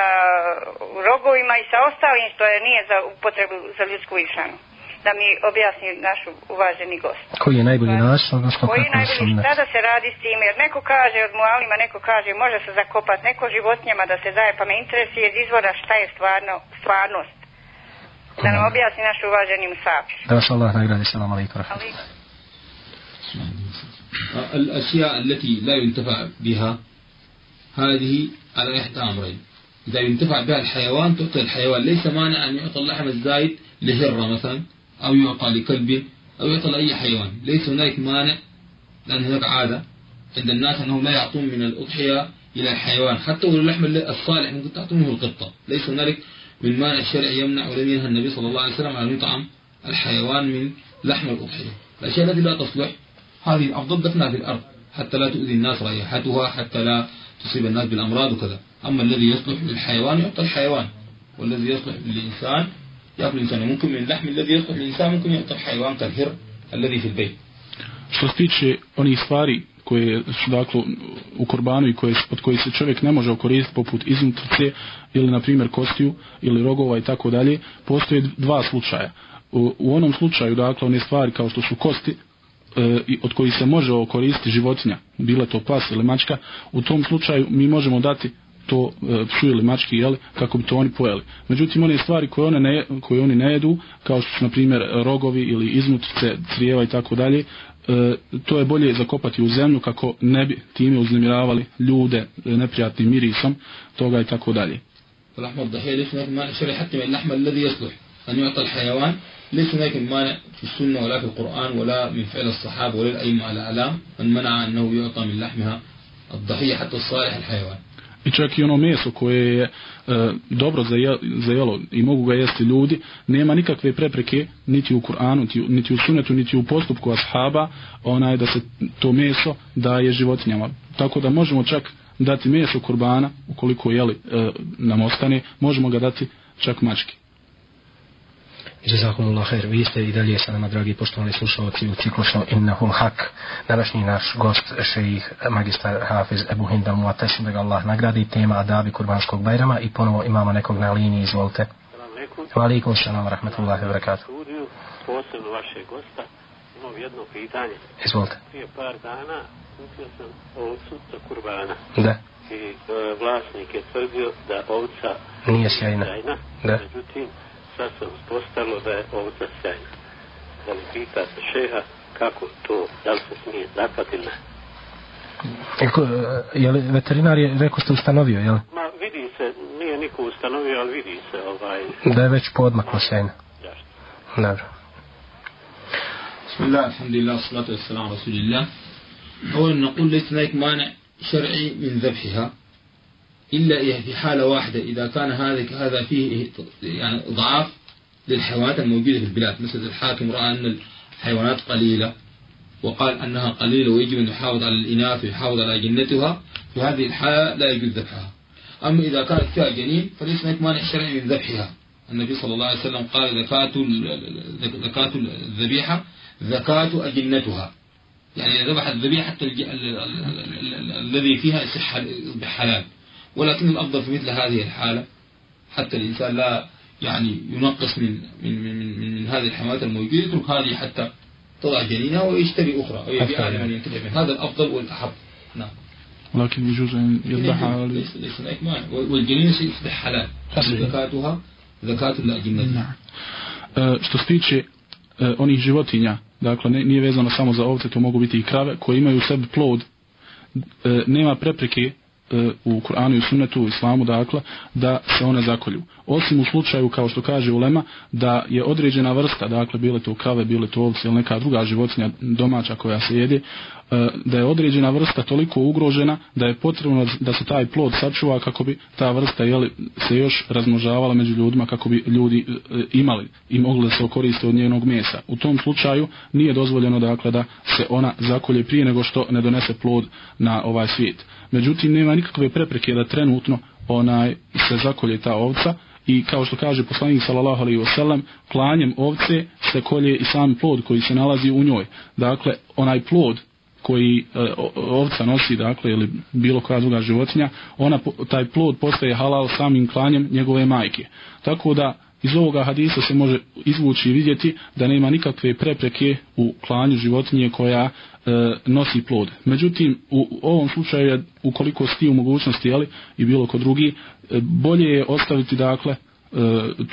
Speaker 11: rogovima i sa ostalim što je nije za upotrebu za ljudsku išanu? da mi objasni naš uvaženi gost.
Speaker 1: Koji je najbolji način, odnosno
Speaker 11: Koji je najbolji, šta da se radi s tim, jer neko kaže od mualima, neko kaže može se zakopat neko životinjama da se daje, pa me interesuje iz izvora šta je stvarno, stvarnost. Da nam objasni naš uvaženi musafir.
Speaker 1: Da vas Allah nagradi, salam alaikum.
Speaker 5: الأشياء التي لا ينتفع بها هذه على إحدى أمرين إذا ينتفع بها الحيوان تعطي الحيوان ليس مانع أن يعطى اللحم الزايد لهرة مثلا أو يعطى لكلب أو يعطى لأي حيوان. ليس هناك مانع لأن هناك عادة عند الناس أنهم لا يعطون من الأضحية إلى الحيوان. حتى ولو اللحم الصالح ممكن تعطونه القطة. ليس هناك من مانع الشرع يمنع ولم ينهى النبي صلى الله عليه وسلم أن يطعم الحيوان من لحم الأضحية. الأشياء التي لا تصلح هذه الأفضل دفنها في الأرض. حتى لا تؤذي الناس رائحتها حتى لا تصيب الناس بالأمراض وكذا. أما الذي يصلح للحيوان يعطى الحيوان والذي يصلح للإنسان يأكل الإنسان ممكن من اللحم الذي يصلح للإنسان ممكن يعطى الحيوان كالهر الذي في البيت
Speaker 6: Što se tiče onih stvari koje su dakle u kurbanu i koje, od kojih se čovjek ne može okoristiti poput iznutrice ili na primjer kostiju ili rogova i tako dalje, postoje dva slučaja. U, u onom slučaju dakle one stvari kao što su kosti e, od kojih se može okoristiti životinja, bila to pas ili mačka, u tom slučaju mi možemo dati to e, psu ili mački jeli, kako bi to oni pojeli. Međutim, one stvari koje, one ne, koje oni ne jedu, kao što su, na primjer, rogovi ili iznutrice, crijeva i tako dalje, e, to je bolje zakopati u zemlju kako ne bi time uznemiravali ljude e, neprijatnim mirisom, toga i tako dalje.
Speaker 5: اللحم الضحية ليس هناك مانع شرعي حتى من اللحم الذي يصلح أن يعطى الحيوان ليس هناك مانع في السنة ولا في القرآن ولا من فعل الصحابة ولا الأئمة على الأعلام من منع أنه يعطى من لحمها الضحية حتى الصالح الحيوان
Speaker 6: I čak i ono meso koje je e, dobro za, je, za jelo i mogu ga jesti ljudi, nema nikakve prepreke niti u Kur'anu, niti, niti u sunetu, niti u postupku ashaba, onaj da se to meso daje životinjama. Tako da možemo čak dati meso kurbana, ukoliko jeli, e, nam ostane, možemo ga dati čak mački.
Speaker 1: Jazakumullah khair. Vi ste i dalje sa nama, dragi poštovani slušalci, u ciklusu Innahul Hak. Današnji naš gost, šejih magistar Hafiz Ebu Hindal Muatasim, da ga Allah nagradi, tema Adabi Kurbanskog Bajrama i ponovo imamo nekog na liniji, izvolite. Wa alaikum salam, rahmatullahi wa barakatuh.
Speaker 12: Posebno vaše gosta, imam jedno pitanje.
Speaker 1: Izvolite.
Speaker 12: Prije par dana kupio sam ovcu za kurbana.
Speaker 1: Da.
Speaker 12: I e, vlasnik je tvrdio da ovca
Speaker 1: Nije sjajna.
Speaker 12: sjajna.
Speaker 1: Da.
Speaker 12: Međutim, sad se uspostavilo da je ovca sjajna. Da li pitate šeha kako to, da li se smije zaklati ili ne?
Speaker 1: Eko, je li veterinar je, rekao ste, ustanovio, je li?
Speaker 12: Ma vidi se, nije niko ustanovio, ali vidi se ovaj...
Speaker 1: Da je već podmaklo sjajna. Dobro.
Speaker 5: بسم الله الحمد لله والصلاة والسلام على رسول الله أولا نقول ليس هناك مانع شرعي من ذبحها إلا في حالة واحدة إذا كان هذا هذا فيه يعني ضعاف للحيوانات الموجودة في البلاد. مثل الحاكم رأى أن الحيوانات قليلة وقال أنها قليلة ويجب أن يحافظ على الإناث ويحافظ على جنتها في هذه الحالة لا يجوز ذبحها. أما إذا كانت فيها جنين فليس هناك مانع شرعي من ذبحها. النبي صلى الله عليه وسلم قال زكاة زكاة الذبيحة زكاة أجنتها. يعني إذا ذبح الذبيحة. الذي فيها يصح بحلال. ولكن الأفضل في مثل هذه الحالة حتى الإنسان لا يعني ينقص من من من, من, من هذه الحماة الموجودة يترك هذه حتى تضع جنينها ويشتري أخرى ويبيعها لمن ينتفع منها هذا الأفضل والأحب. نعم.
Speaker 6: لكن يجوز أن يذبحها
Speaker 5: ليس ليس هناك مانع. والجنين يصبح حلال. زكاتها زكاة الأجنة.
Speaker 6: نعم. što se tiče e, onih životinja, dakle ne, nije vezano samo za ovce, to mogu biti i krave, koje imaju u sebi plod, e, nema prepreke E, u Kur'anu i sunnetu u islamu, dakle, da se one zakolju. Osim u slučaju, kao što kaže Ulema, da je određena vrsta, dakle, bile to krave, bile to ovce ili neka druga životinja domaća koja se jede, e, da je određena vrsta toliko ugrožena da je potrebno da se taj plod sačuva kako bi ta vrsta jeli, se još razmnožavala među ljudima kako bi ljudi e, imali i mogli da se okoriste od njenog mesa. U tom slučaju nije dozvoljeno dakle da se ona zakolje prije nego što ne donese plod na ovaj svijet. Međutim, nema nikakve prepreke da trenutno onaj se zakolje ta ovca i kao što kaže poslanik sallallahu alejhi ve sellem klanjem ovce se kolje i sam plod koji se nalazi u njoj dakle onaj plod koji e, ovca nosi, dakle, ili bilo koja druga životinja, ona, taj plod postaje halal samim klanjem njegove majke. Tako da, iz ovoga hadisa se može izvući i vidjeti da nema nikakve prepreke u klanju životinje koja e, nosi plod. Međutim, u, u ovom slučaju, je, ukoliko sti u mogućnosti, jeli, i bilo ko drugi, e, bolje je ostaviti, dakle, e,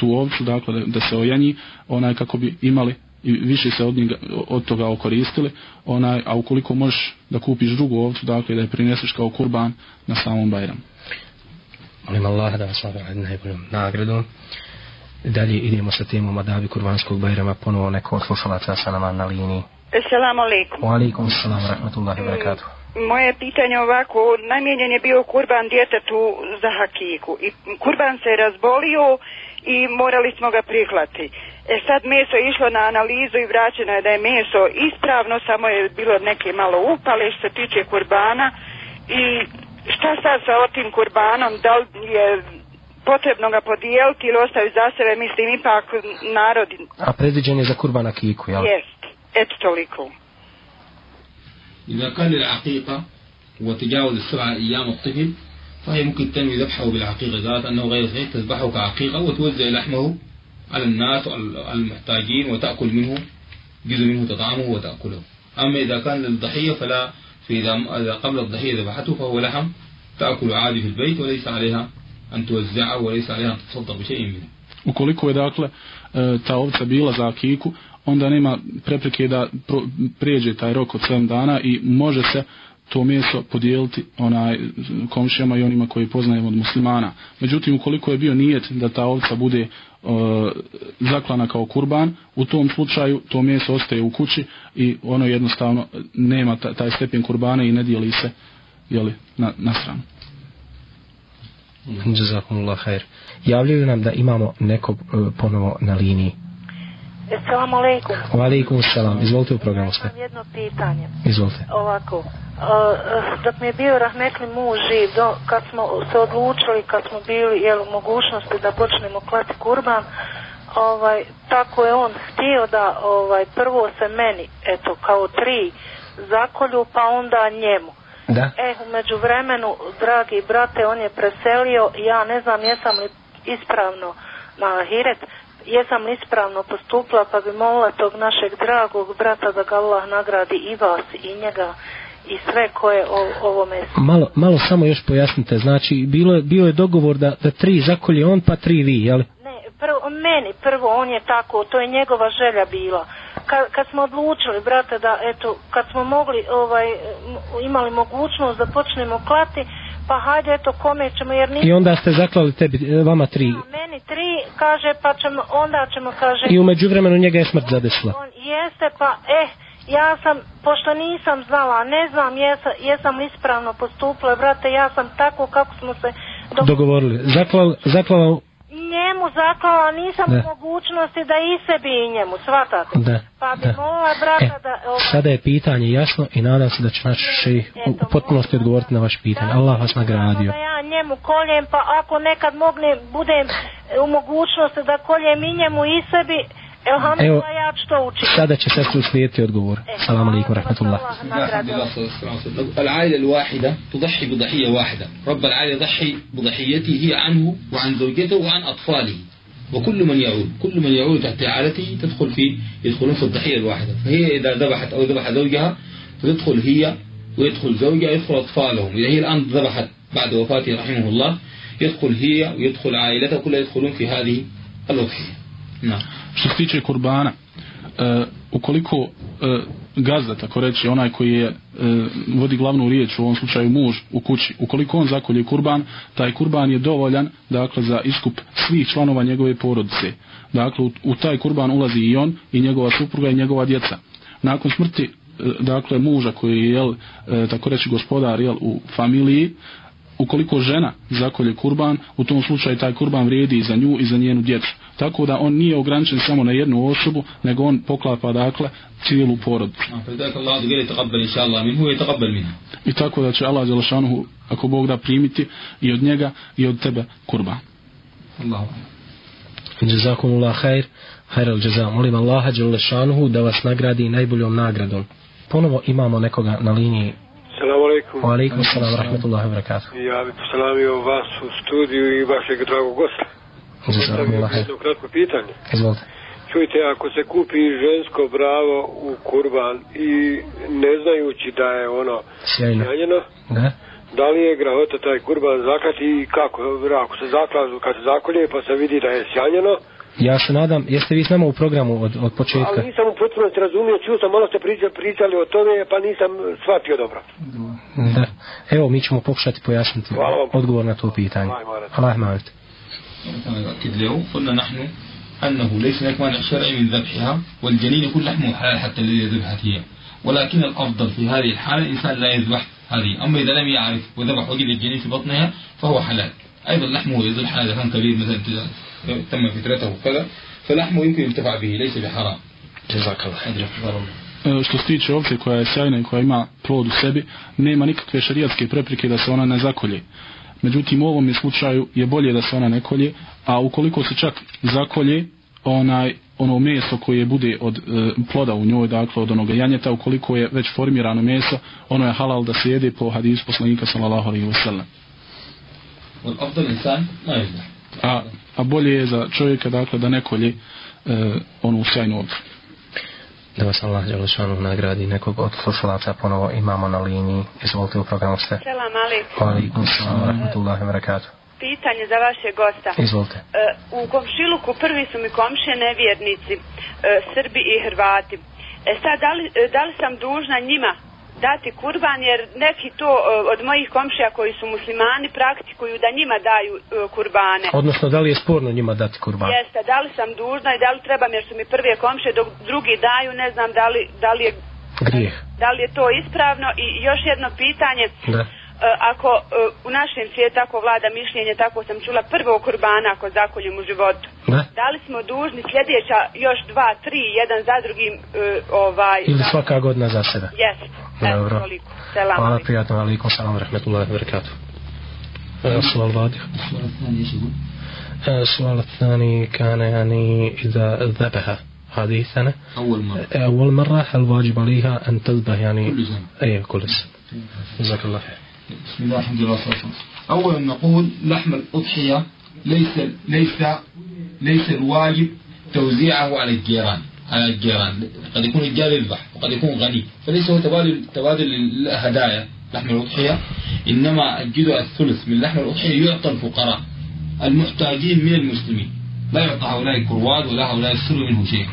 Speaker 6: tu ovcu, dakle, da, da se ojanji, onaj kako bi imali i više se od, njega, od toga okoristili, onaj, a ukoliko možeš da kupiš drugu ovcu, dakle da je prineseš kao kurban na samom Bajramu.
Speaker 1: Molim Allah da vas nagradi najboljom nagradu. Dalje idemo sa temom Adabi Kurbanskog Bajrama, ponovo neko od slušalaca sa nama na liniji.
Speaker 13: Assalamu alaikum.
Speaker 1: Wa alaikum salam, rahmatullahi wa barakatuh.
Speaker 13: Moje pitanje ovako, namjenjen je bio kurban djetetu za hakiku i kurban se je razbolio i morali smo ga prihvati. E sad meso je išlo na analizu i vraćeno je da je meso ispravno, samo je bilo neke malo upale što se tiče kurbana i šta sad sa otim kurbanom, da li je potrebno ga podijeliti ili ostaviti za sebe, mislim ipak narod...
Speaker 1: A predviđen je za kurbana kiku, jel?
Speaker 13: Jest, eto toliko.
Speaker 5: إذا كان للعقيقة وتجاوز السبعة أيام الطفل فهي ممكن تنوي ذبحه بالعقيقة ذات أنه غير صحيح تذبحه كعقيقة وتوزع لحمه على الناس المحتاجين وتأكل منه جزء منه تطعمه وتأكله أما إذا كان للضحية فلا فإذا إذا قبل الضحية ذبحته فهو لحم تأكل عادي في البيت وليس عليها أن توزعه وليس عليها أن تتصدق بشيء منه
Speaker 6: Ukoliko je dakle e, ta ovca bila za akiku, onda nema prepreke da pro, prijeđe taj rok od 7 dana i može se to meso podijeliti onaj komšijama i onima koji poznajemo od muslimana. Međutim, ukoliko je bio nijet da ta ovca bude uh, zaklana kao kurban, u tom slučaju to meso ostaje u kući i ono jednostavno nema taj stepen kurbana i ne dijeli se jeli, na, na stranu. *laughs*
Speaker 1: Jazakumullah khair. Javljaju nam da imamo nekog uh, ponovo na liniji.
Speaker 14: Assalamu alaikum.
Speaker 1: Wa alaikum salam. Izvolite u programu sve.
Speaker 14: Imam jedno pitanje.
Speaker 1: Izvolite.
Speaker 14: Ovako, uh, dok mi je bio rahmetli muž živ, do, kad smo se odlučili, kad smo bili jel, u mogućnosti da počnemo klati kurban, ovaj, tako je on htio da ovaj, prvo se meni, eto, kao tri zakolju, pa onda njemu.
Speaker 1: Da.
Speaker 14: E, umeđu vremenu, dragi brate, on je preselio, ja ne znam jesam li ispravno na Ahiret, jesam li ispravno postupila, pa bi molila tog našeg dragog brata da ga Allah nagradi i vas i njega i sve koje o, ovome
Speaker 1: Malo, malo samo još pojasnite, znači bilo je, bio je dogovor da, da tri zakolje on pa tri vi, jel?
Speaker 14: Ne, prvo, meni prvo on je tako, to je njegova želja bila. Kad, kad smo odlučili, brate, da eto, kad smo mogli, ovaj, imali mogućnost da počnemo klati, pa hajde eto kome ćemo jer nismo...
Speaker 1: I onda ste zaklali tebi, e, vama tri.
Speaker 14: Da, meni tri, kaže, pa ćemo, onda ćemo, kaže...
Speaker 1: I umeđu vremenu njega je smrt zadesla.
Speaker 14: On jeste, pa, eh, ja sam, pošto nisam znala, ne znam jesam, jesam ispravno postupila, brate, ja sam tako kako smo se
Speaker 1: dogovorili. Zaklal, zaklala
Speaker 14: njemu zaklala, nisam da. u mogućnosti da i sebi i njemu, shvatate?
Speaker 1: Da.
Speaker 14: Pa bi da. molila brata
Speaker 1: e,
Speaker 14: da... Ovaj...
Speaker 1: Sada je pitanje jasno i nadam se da će naš šejih u potpunosti odgovoriti na vaš pitanje. Allah vas nagradio.
Speaker 14: Da ja njemu koljem, pa ako nekad mogne, budem u mogućnosti da koljem i njemu i sebi, Evo, ja ću to učiti.
Speaker 1: Sada će sestri uslijediti odgovor.
Speaker 14: E,
Speaker 1: Salam alaikum, rahmatullah.
Speaker 5: العائلة الواحدة تضحي بضحية واحدة رب العائلة يضحي بضحيته هي عنه وعن زوجته وعن أطفاله وكل من يعود كل من يعود تحت عائلته تدخل في يدخلون في الضحية الواحدة فهي إذا ذبحت أو ذبح زوجها تدخل هي ويدخل زوجها يدخل أطفالهم إذا هي الآن ذبحت بعد وفاته رحمه الله يدخل هي ويدخل عائلتها كلها يدخلون في هذه الأضحية Na.
Speaker 6: Što se tiče kurbana, e, ukoliko e, gazda, tako reći, onaj koji je, e, vodi glavnu riječ, u ovom slučaju muž u kući, ukoliko on zakolje kurban, taj kurban je dovoljan dakle, za iskup svih članova njegove porodice. Dakle, u, u taj kurban ulazi i on, i njegova supruga, i njegova djeca. Nakon smrti e, dakle muža koji je jel, e, tako reći gospodar jel, u familiji ukoliko žena zakolje kurban u tom slučaju taj kurban vrijedi i za nju i za njenu djecu tako da on nije ograničen samo na jednu osobu, nego on poklapa dakle cijelu porodicu. I tako da će Allah Đelešanuhu, ako Bog da primiti i od njega i od tebe kurban.
Speaker 1: Allah. Jazakumullah khair, khair al jaza. Molim Allaha Đelešanuhu da vas nagradi najboljom nagradom. Ponovo imamo nekoga na liniji
Speaker 15: Salamu alaikum.
Speaker 1: Wa alaikum salam, rahmatullahi wa barakatuh.
Speaker 15: Ja bih posalamio vas u studiju i vašeg dragog gosta.
Speaker 1: Jazakumullah.
Speaker 15: Jedno kratko pitanje.
Speaker 1: Izvolite.
Speaker 15: Čujte, ako se kupi žensko bravo u kurban i ne znajući da je ono
Speaker 1: Sjajno. Da.
Speaker 15: da li je grahota taj kurban zaklati i kako, ako se zaklažu, kad se zakolje pa se vidi da je sjanjeno,
Speaker 1: Ja se nadam, jeste vi s nama u programu od, od početka?
Speaker 15: ali nisam u potpunosti razumio, čuo sam, malo ste pričali, pričali o tome, pa nisam shvatio dobro.
Speaker 1: Da. Evo, mi ćemo pokušati pojasniti odgovor na to pitanje. Allah malet.
Speaker 5: كما نؤكد اليوم قلنا نحن أنه ليس هناك مانع شرعي من ذبحها والجنين يكون لحمه حلال حتى الذي ذبحت هي ولكن الأفضل في هذه الحالة الإنسان لا يذبح هذه أما إذا لم يعرف وذبح وجد الجنين في بطنها فهو حلال أيضا لحمه يزول حلال إذا كان كبير مثلا تم فترته كذا فلحمه يمكن ينتفع به ليس بحرام
Speaker 1: جزاك الله
Speaker 6: što se tiče ovce koja je sjajna i koja ima plod u sebi, nema nikakve šarijatske prepreke da se ona ne zakolje. Međutim, u ovom slučaju je bolje da se ona ne kolje, a ukoliko se čak zakolje, onaj, ono meso koje bude od e, ploda u njoj, dakle od onoga janjeta, ukoliko je već formirano meso, ono je halal da se jede po hadisu poslanika sallallahu alaihi wa sallam. A, a bolje je za čovjeka dakle da ne kolje e, onu sjajnu ovcu.
Speaker 1: Da vas Allah Đelešanu nagradi nekog od slušalaca ponovo imamo na liniji. Izvolite u programu ste.
Speaker 16: Selam alaikum.
Speaker 1: Alaikum salam, rahmatullahi wa barakatuh.
Speaker 16: Pitanje za vaše gosta.
Speaker 1: Izvolite.
Speaker 16: E, u komšiluku prvi su mi komšije nevjernici, e, Srbi i Hrvati. E sad, da li, e, da li sam dužna njima dati kurban jer neki to e, od mojih komšija koji su muslimani praktikuju da njima daju e, kurbane.
Speaker 1: Odnosno, da li je sporno njima dati kurban?
Speaker 16: Jeste, da li sam dužna i da li trebam jer su mi prve komšije dok drugi daju, ne znam da li, da li je
Speaker 1: Grijeh.
Speaker 16: da li je to ispravno i još jedno pitanje.
Speaker 1: Da.
Speaker 16: E, ako e, u našem svijetu tako vlada mišljenje, tako sam čula prvo kurbana ako zakoljem u životu.
Speaker 1: Da.
Speaker 16: Da li smo dužni sljedeća još dva, tri, jedan za drugim e, ovaj...
Speaker 1: Ili
Speaker 16: da-
Speaker 1: svaka godina za sebe?
Speaker 16: Jeste.
Speaker 1: Dobro.
Speaker 16: Eto, toliko. Selam.
Speaker 1: Hvala,
Speaker 16: alaikum.
Speaker 1: prijatno, alaikum salam, rahmetullahi wa barakatuh. آه، السؤال واضح آه، السؤال الثاني كان يعني إذا ذبح هذه السنة
Speaker 5: أول مرة
Speaker 1: آه، أول مرة هل واجب عليها أن تذبح يعني
Speaker 5: كل سنة.
Speaker 1: أي كل سنة جزاك الله خير
Speaker 5: بسم الله الحمد لله والصلاة والسلام. أولا نقول لحم الأضحية ليس ليس ليس الواجب توزيعه على الجيران. على الجيران. قد يكون الجار يذبح وقد يكون غني. فليس هو تبادل تبادل الهدايا لحم الأضحية إنما الجزء الثلث من لحم الأضحية يعطى الفقراء المحتاجين من المسلمين. لا يعطى هؤلاء الكرواد ولا هؤلاء السر منه شيء.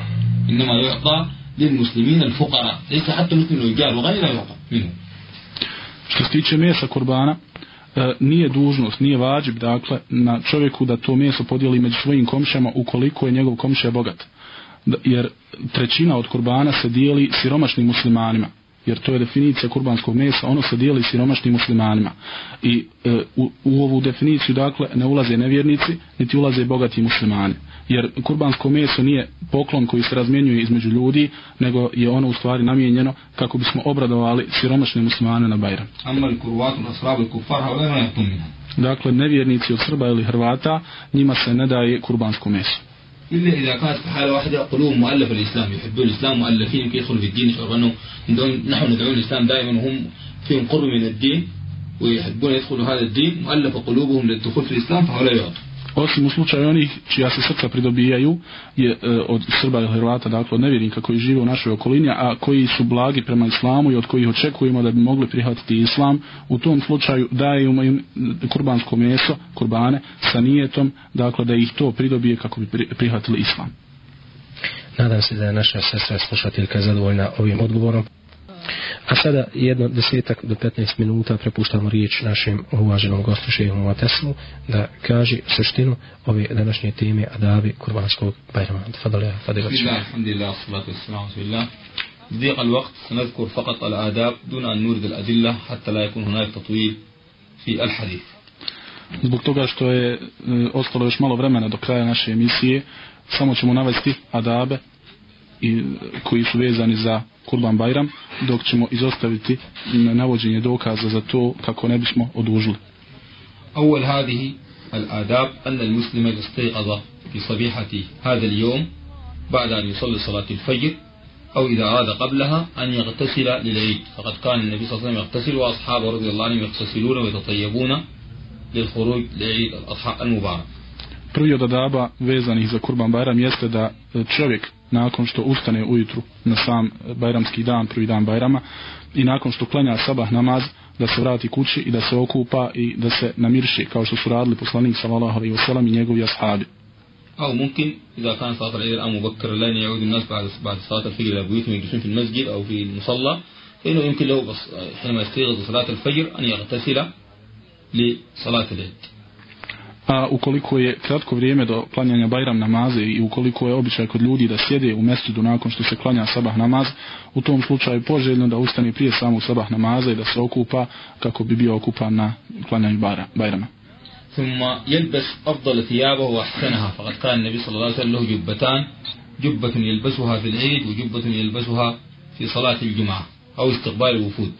Speaker 5: إنما يعطى للمسلمين الفقراء. ليس حتى مسلم الجار وغني لا يعطى منه
Speaker 6: Što se tiče mesa kurbana, e, nije dužnost, nije vađib, dakle, na čovjeku da to meso podijeli među svojim komšama ukoliko je njegov komšija bogat. Jer trećina od kurbana se dijeli siromašnim muslimanima jer to je definicija kurbanskog mesa, ono se dijeli siromašnim muslimanima. I e, u, u ovu definiciju, dakle, ne ulaze nevjernici, niti ulaze bogati muslimani. Jer kurbansko meso nije poklon koji se razmjenjuje između ljudi, nego je ono u stvari namijenjeno kako bismo obradovali siromašne muslimane na
Speaker 5: Bajra. Amal kurvatu na sravi ne
Speaker 6: Dakle, nevjernici od Srba ili Hrvata, njima se ne daje kurbansko meso.
Speaker 5: إلا إذا كانت في حالة واحدة قلوب مؤلفة الإسلام يحبون الإسلام مؤلفين يدخلوا في الدين عندهم نحن ندعو الإسلام دائما وهم فيهم قرب من الدين ويحبون يدخلوا هذا الدين. مؤلفة قلوبهم للدخول في الإسلام فهؤلاء يعطوا.
Speaker 6: Osim u slučaju onih čija se srca pridobijaju je e, od Srba ili Hrvata, dakle od nevjernika koji žive u našoj okolini, a koji su blagi prema islamu i od kojih očekujemo da bi mogli prihvatiti islam, u tom slučaju dajemo im kurbansko meso, kurbane, sa nijetom, dakle da ih to pridobije kako bi prihvatili islam.
Speaker 1: Nadam se da je naša sestra slušateljka zadovoljna ovim odgovorom. A sada jedno desetak do 15 minuta prepuštamo riječ našem uvaženom gostu šehu Muatesmu da kaže suštinu ove današnje teme Adabi Kurbanskog Bajrama. Fadale, fadale.
Speaker 5: بسم الله الحمد لله والصلاة والسلام على رسول الله بضيق الوقت سنذكر فقط الآداب دون أن نورد الأدلة حتى لا يكون هناك تطويل في الحديث
Speaker 6: Zbog toga što je e, ostalo još malo vremena do kraja naše emisije, samo ćemo navesti adabe i, koji su vezani za Kurban Bajram, dok ćemo izostaviti navođenje dokaza za to kako ne bismo odužili.
Speaker 5: أول هذه الآداب أن المسلم إذا استيقظ في صبيحة هذا اليوم بعد أن يصلي صلاة الفجر أو إذا أراد قبلها أن يغتسل للعيد فقد كان النبي صلى الله عليه وسلم يغتسل وأصحابه رضي الله عنهم يغتسلون ويتطيبون للخروج لعيد الأضحى المبارك
Speaker 6: Prvi od adaba vezanih za Kurban Bajram jeste da e, čovjek nakon što ustane ujutru na sam e, Bajramski dan, prvi dan Bajrama i nakon što klanja sabah namaz da se vrati kući i da se okupa i da se namirši kao što su radili poslanik sallallahu alejhi ve sellem i njegovi ashabi.
Speaker 5: أو ممكن إذا كان صلاة العيد الآن مبكر لن يعود الناس بعد بعد صلاة الفجر إلى بيوتهم يجلسون في المسجد أو في المصلى فإنه يمكن له بس حينما يستيقظ لصلاة الفجر أن يغتسل لصلاة العيد
Speaker 6: A ukoliko je kratko vrijeme do klanjanja Bajram namaze i ukoliko je običaj kod ljudi da sjede u mestudu nakon što se klanja sabah namaz, u tom slučaju poželjno da ustane prije samog sabah namaza i da se okupa kako bi bio okupan na klanjanju Bajra- Bajrama.
Speaker 5: ثم يلبس أفضل ثيابه وأحسنها فقد كان النبي صلى الله عليه وسلم له جبتان جبة يلبسها في العيد وجبة يلبسها في صلاة الجمعة أو استقبال الوفود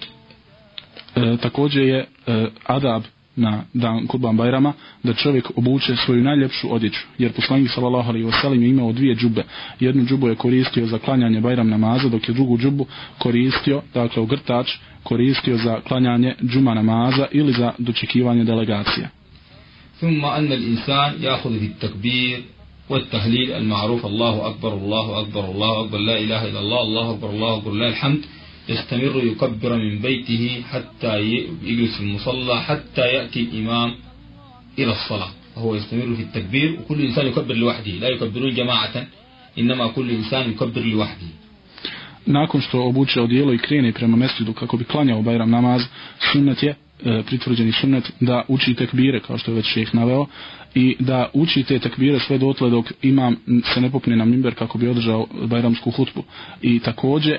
Speaker 6: E, također je e, adab na dan Kurban Bajrama da čovjek obuče svoju najljepšu odjeću jer poslanik sallallahu alejhi ve sellem je imao dvije džube jednu džubu je koristio za klanjanje Bajram namaza dok je drugu džubu koristio dakle ogrtač koristio za klanjanje džuma namaza ili za dočekivanje delegacija
Speaker 5: ثم أن الإنسان يأخذ في التكبير والتهليل المعروف الله أكبر الله أكبر الله أكبر لا إله إلا الله الله أكبر الله أكبر لا الحمد يستمر يكبر من بيته حتى يجلس في المصلى حتى يأتي الإمام إلى الصلاة وهو يستمر في التكبير وكل إنسان يكبر لوحده لا يكبرون جماعة إنما كل إنسان يكبر لوحده
Speaker 6: nakon što obuče odijelo i krene prema mesjidu kako bi klanjao Bajram namaz, sunnet je, e, pritvrđeni sunnet, da uči tekbire, kao što je već šeheh naveo, i da uči te tekbire sve dotle dok imam se ne popne na mimber kako bi održao Bajramsku hutbu. I takođe,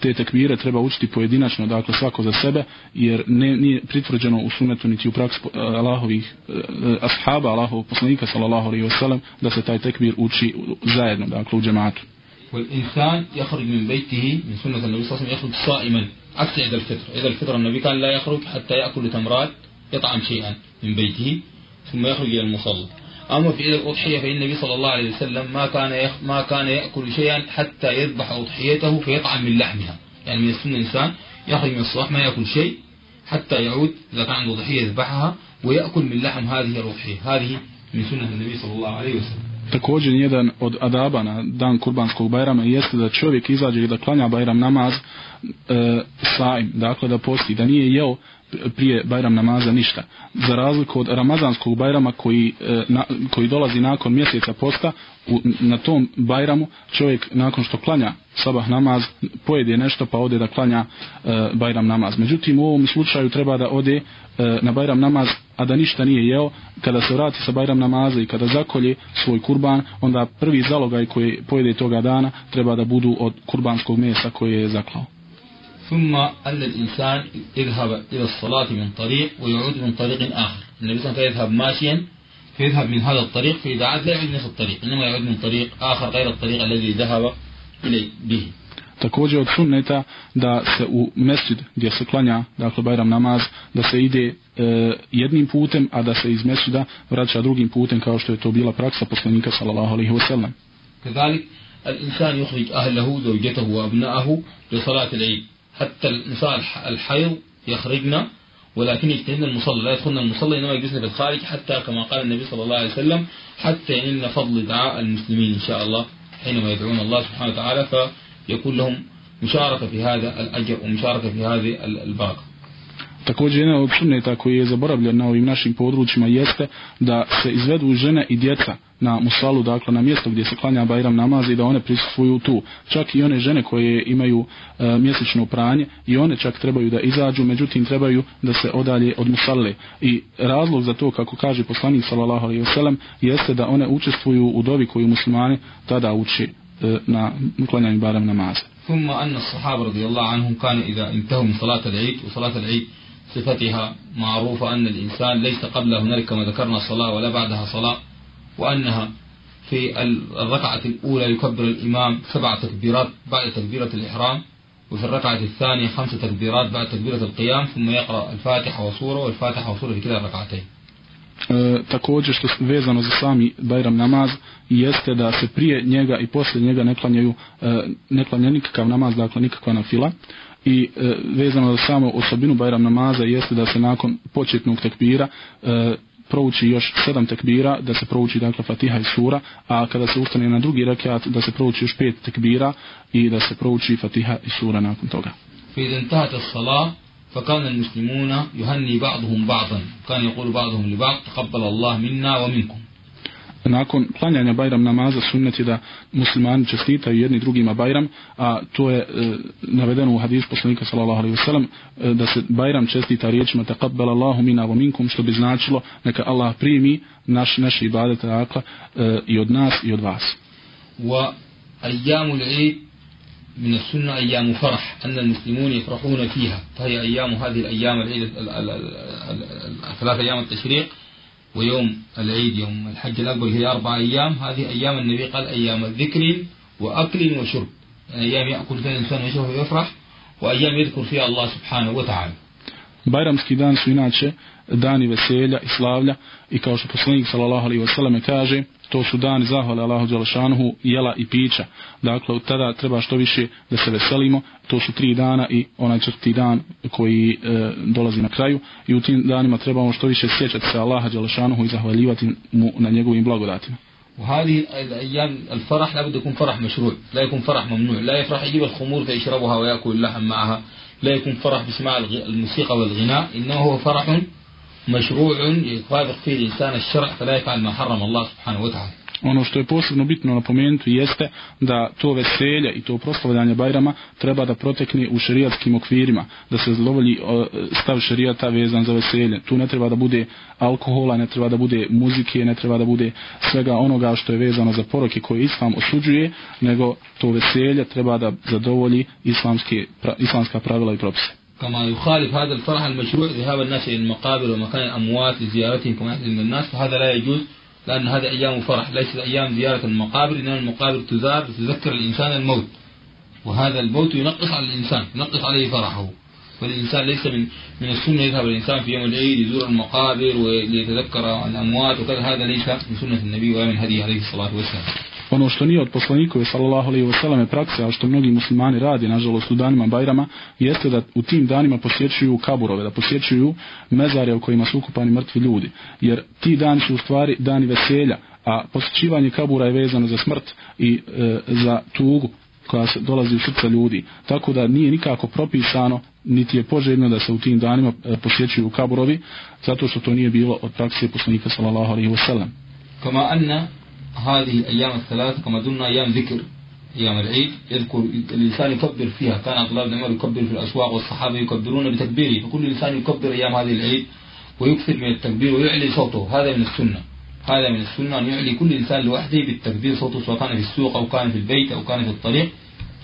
Speaker 6: te tekbire treba učiti pojedinačno, dakle svako za sebe, jer ne, nije pritvrđeno u sunetu niti u praksi uh, Allahovih uh, ashaba, Allahov poslanika sallallahu alaihi wasallam, da se taj tekbir uči zajedno, dakle u džematu.
Speaker 5: والإنسان يخرج من بيته من سنة النبي صلى الله عليه وسلم يخرج صائما عكس عيد الفطر عيد الفطر كان لا يخرج حتى يأكل تمرات يطعم شيئا من بيته ثم يخرج إلى المصلى أما في عيد الأضحية فإن النبي صلى الله عليه وسلم ما كان يخ... ما كان يأكل شيئا حتى يذبح أضحيته فيطعم من لحمها. يعني من السنة الإنسان يخرج من الصباح ما يأكل شيء حتى يعود إذا كان عنده ضحية يذبحها ويأكل من لحم هذه الأضحية. هذه من سنة النبي صلى الله عليه وسلم.
Speaker 6: Također jedan od adaba na dan kurbanskog bajrama jeste da čovjek izađe i da klanja bajram namaz e, saim, dakle da posti, da nije jeo prije bajram namaza ništa. Za razliku od ramazanskog bajrama koji, e, na, koji dolazi nakon mjeseca posta, u, na tom bajramu čovjek nakon što klanja sabah namaz pojede nešto pa ode da klanja e, bajram namaz. Međutim u ovom slučaju treba da ode e, na bajram namaz a da ništa nije jeo, kada se vrati sa bajram namaza i kada zakolje svoj kurban, onda prvi zalogaj koji pojede toga dana treba da budu od kurbanskog mesa koje je zaklao.
Speaker 5: ثم أن الإنسان يذهب إلى الصلاة من طريق ويعود من طريق آخر. النبي صلى الله عليه وسلم يذهب ماشيا فيذهب من هذا الطريق فإذا عاد لا يعود نفس الطريق إنما يعود من طريق آخر غير الطريق الذي ذهب إليه به.
Speaker 6: Također od sunneta da se u mesjid gdje se klanja, dakle Bajram namaz, da se ide e, jednim putem, a da se iz mesjida vraća drugim putem kao što je to bila praksa poslanika sallallahu alaihi wa sallam.
Speaker 5: كذلك الإنسان يخرج أهله زوجته وأبنائه لصلاة العيد حتى النساء الحيض يخرجن ولكن يجتهدن المصلى. لا يدخلن المصلى إنما يجلسن في الخارج حتى كما قال النبي صلى الله عليه وسلم حتى ينلن فضل دعاء المسلمين إن شاء الله حينما يدعون الله سبحانه وتعالى. فيكون لهم مشاركة في هذا الأجر ومشاركة في هذه البركة.
Speaker 6: Također jedan od sunneta koji je zaboravljen na ovim našim područjima jeste da se izvedu žene i djeca na musalu, dakle na mjesto gdje se klanja Bajram namaz i da one prisustvuju tu. Čak i one žene koje imaju e, mjesečno pranje i one čak trebaju da izađu, međutim trebaju da se odalje od musale. I razlog za to, kako kaže poslanik sallallahu alaihi wasallam, jeste da one učestvuju u dovi koju muslimani tada uči e, na klanjanju Bajram namaza.
Speaker 5: ثم أن الصحابة رضي الله عنهم كانوا إذا انتهوا من صلاة العيد وصلاة العيد صفتها معروفة أن الإنسان ليس قبل هنالك كما ذكرنا صلاة ولا بعدها صلاة وأنها في الركعة الأولى يكبر الإمام سبع تكبيرات بعد تكبيرة الإحرام وفي الركعة الثانية خمس تكبيرات بعد تكبيرة القيام ثم يقرأ الفاتحة وصورة والفاتحة وصورة في كلا الركعتين.
Speaker 6: E, također što je vezano za sami Bajram namaz jeste da se prije njega i poslije njega ne klanjaju e, ne klanja nikakav namaz, dakle nikakva na fila i e, vezano za samo osobinu Bajram namaza jeste da se nakon početnog tekbira e, prouči još sedam tekbira, da se prouči dakle Fatiha i Sura, a kada se ustane na drugi rekiat da se prouči još pet tekbira i da se prouči Fatiha i Sura nakon toga.
Speaker 5: فإذا انتهت الصلاة فكان المسلمون يهني بعضهم بعضا كان يقول بعضهم لبعض تقبل الله منا ومنكم
Speaker 6: nakon klanjanja Bajram namaza sunnet je da muslimani čestitaju jedni drugima Bajram, a to je e, navedeno u hadisu poslanika sallallahu alejhi ve sellem e, da se Bajram čestita riječima taqabbal Allahu minna wa minkum što bi značilo neka Allah primi naš naše ibadete dakle e, i od nas i od vas.
Speaker 5: Wa ayyamul eid من السنة أيام فرح أن المسلمون يفرحون فيها فهي أيام هذه الأيام العيد ثلاث أيام التشريق ويوم العيد يوم الحج الأكبر هي أربع أيام. هذه أيام النبي قال أيام ذكر وأكل وشرب. يعني أيام يأكل فيها الإنسان ويشرب ويفرح وأيام يذكر فيها الله سبحانه وتعالى.
Speaker 6: Bajramski dan su dani veselja i slavlja i kao što poslanik sallallahu alejhi ve selleme kaže to su dani zahvale Allahu dželešanuhu jela i pića dakle tada treba što više da se veselimo to su tri dana i onaj četvrti dan koji e, dolazi na kraju i u tim danima trebamo što više sjećati se Allaha dželešanuhu i zahvaljivati mu na njegovim blagodatima
Speaker 5: وهذه الأيام الفرح لابد يكون فرح مشروع لا يكون فرح ممنوع لا يفرح يجيب الخمور فيشربها ويأكل اللحم معها لا يكون فرح بسماع الموسيقى والغناء إنه هو فرح مشروع يطابق فيه الإنسان الشرع فلا يفعل ما حرم الله سبحانه وتعالى
Speaker 6: ono što je posebno bitno napomenuti jeste da to veselje i to proslavljanje Bajrama treba da protekne u šerijatskim okvirima, da se zadovolji stav šerijata vezan za veselje. Tu ne treba da bude alkohola, ne treba da bude muzike, ne treba da bude svega onoga što je vezano za poroke koje islam osuđuje, nego to veselje treba da zadovolji islamske, pra, islamska pravila i propise.
Speaker 5: كما يخالف هذا الفرح المشروع ذهاب الناس إلى المقابر ومكان الأموات لزيارتهم كما يحدث من الناس فهذا لا يجوز لأن هذه أيام فرح ليست أيام زيارة المقابر إنما المقابر تزار تذكر الإنسان الموت وهذا الموت ينقص على الإنسان ينقص عليه فرحه فالإنسان ليس من من السنة يذهب الإنسان في يوم العيد يزور المقابر وليتذكر الأموات وكذا هذا ليس من سنة النبي ولا من هديه عليه الصلاة والسلام.
Speaker 6: Ono što nije od poslanikove sallallahu alejhi ve selleme prakse, a što mnogi muslimani radi nažalost u danima Bajrama, jeste da u tim danima posjećuju kaburove, da posjećuju mezare u kojima su ukupani mrtvi ljudi. Jer ti dani su u stvari dani veselja, a posjećivanje kabura je vezano za smrt i e, za tugu koja se dolazi u srca ljudi. Tako da nije nikako propisano niti je poželjno da se u tim danima e, posjećuju kaburovi, zato što to nije bilo od prakse poslanika sallallahu alejhi ve sellem.
Speaker 5: Kama anna هذه الأيام الثلاثة كما قلنا أيام ذكر أيام العيد يذكر الإنسان يكبر فيها. كان عبد الله بن عمر يكبر في الأسواق والصحابة يكبرون بتكبيره. فكل إنسان يكبر أيام هذه العيد ويكثر من التكبير ويعلي صوته. هذا من السنة. هذا من السنة أن يعلي كل إنسان لوحده بالتكبير. صوته سواء كان في السوق أو كان في البيت أو كان في الطريق.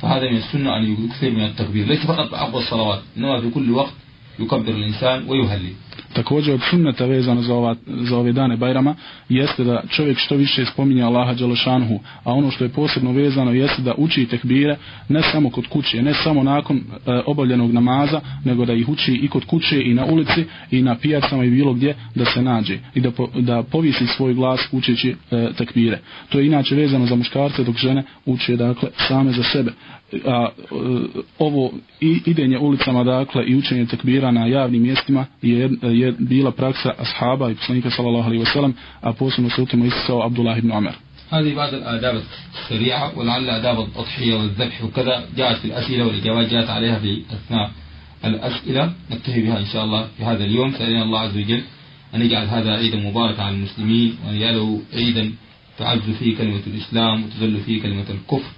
Speaker 5: فهذا من السنة أن يكثر من التكبير. ليس فقط بعقب الصلوات إنما في كل وقت يكبر الإنسان ويهلل.
Speaker 6: Također od sunneta vezano za, ova, za ove dane Bajrama jeste da čovjek što više spominja Allaha Đelešanhu, a ono što je posebno vezano jeste da uči tekbire ne samo kod kuće, ne samo nakon e, obavljenog namaza, nego da ih uči i kod kuće i na ulici i na pijacama i bilo gdje da se nađe i da, po, da povisi svoj glas učeći e, tekbire. To je inače vezano za muškarce dok žene uče dakle same za sebe a e, ovo i, idenje ulicama dakle i učenje tekbira na javnim mjestima je, je bila praksa ashaba i poslanika sallallahu alaihi wasallam a posebno se u tome Abdullah ibn Umar
Speaker 5: هذه بعض الآداب السريعة ولعل آداب الأضحية والذبح وكذا جاءت في الأسئلة والإجابات جاءت عليها في أثناء الأسئلة. نكتفي بها إن شاء الله في هذا اليوم. سألنا الله عز وجل أن يجعل هذا عيدا مباركا على المسلمين وأن يجعله عيدا تعز فيه كلمة الإسلام وتذل فيه كلمة الكفر.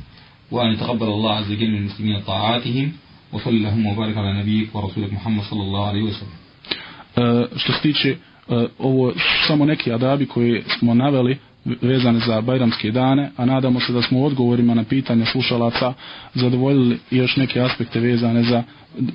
Speaker 5: وأن يتقبل الله عز وجل من المسلمين طاعاتهم وصل اللهم وبارك على نبيك ورسولك محمد صلى الله عليه وسلم
Speaker 6: što se tiče ovo samo neki adabi koje smo naveli vezane za bajramske dane, a nadamo se da smo u odgovorima na pitanja slušalaca zadovoljili još neke aspekte vezane za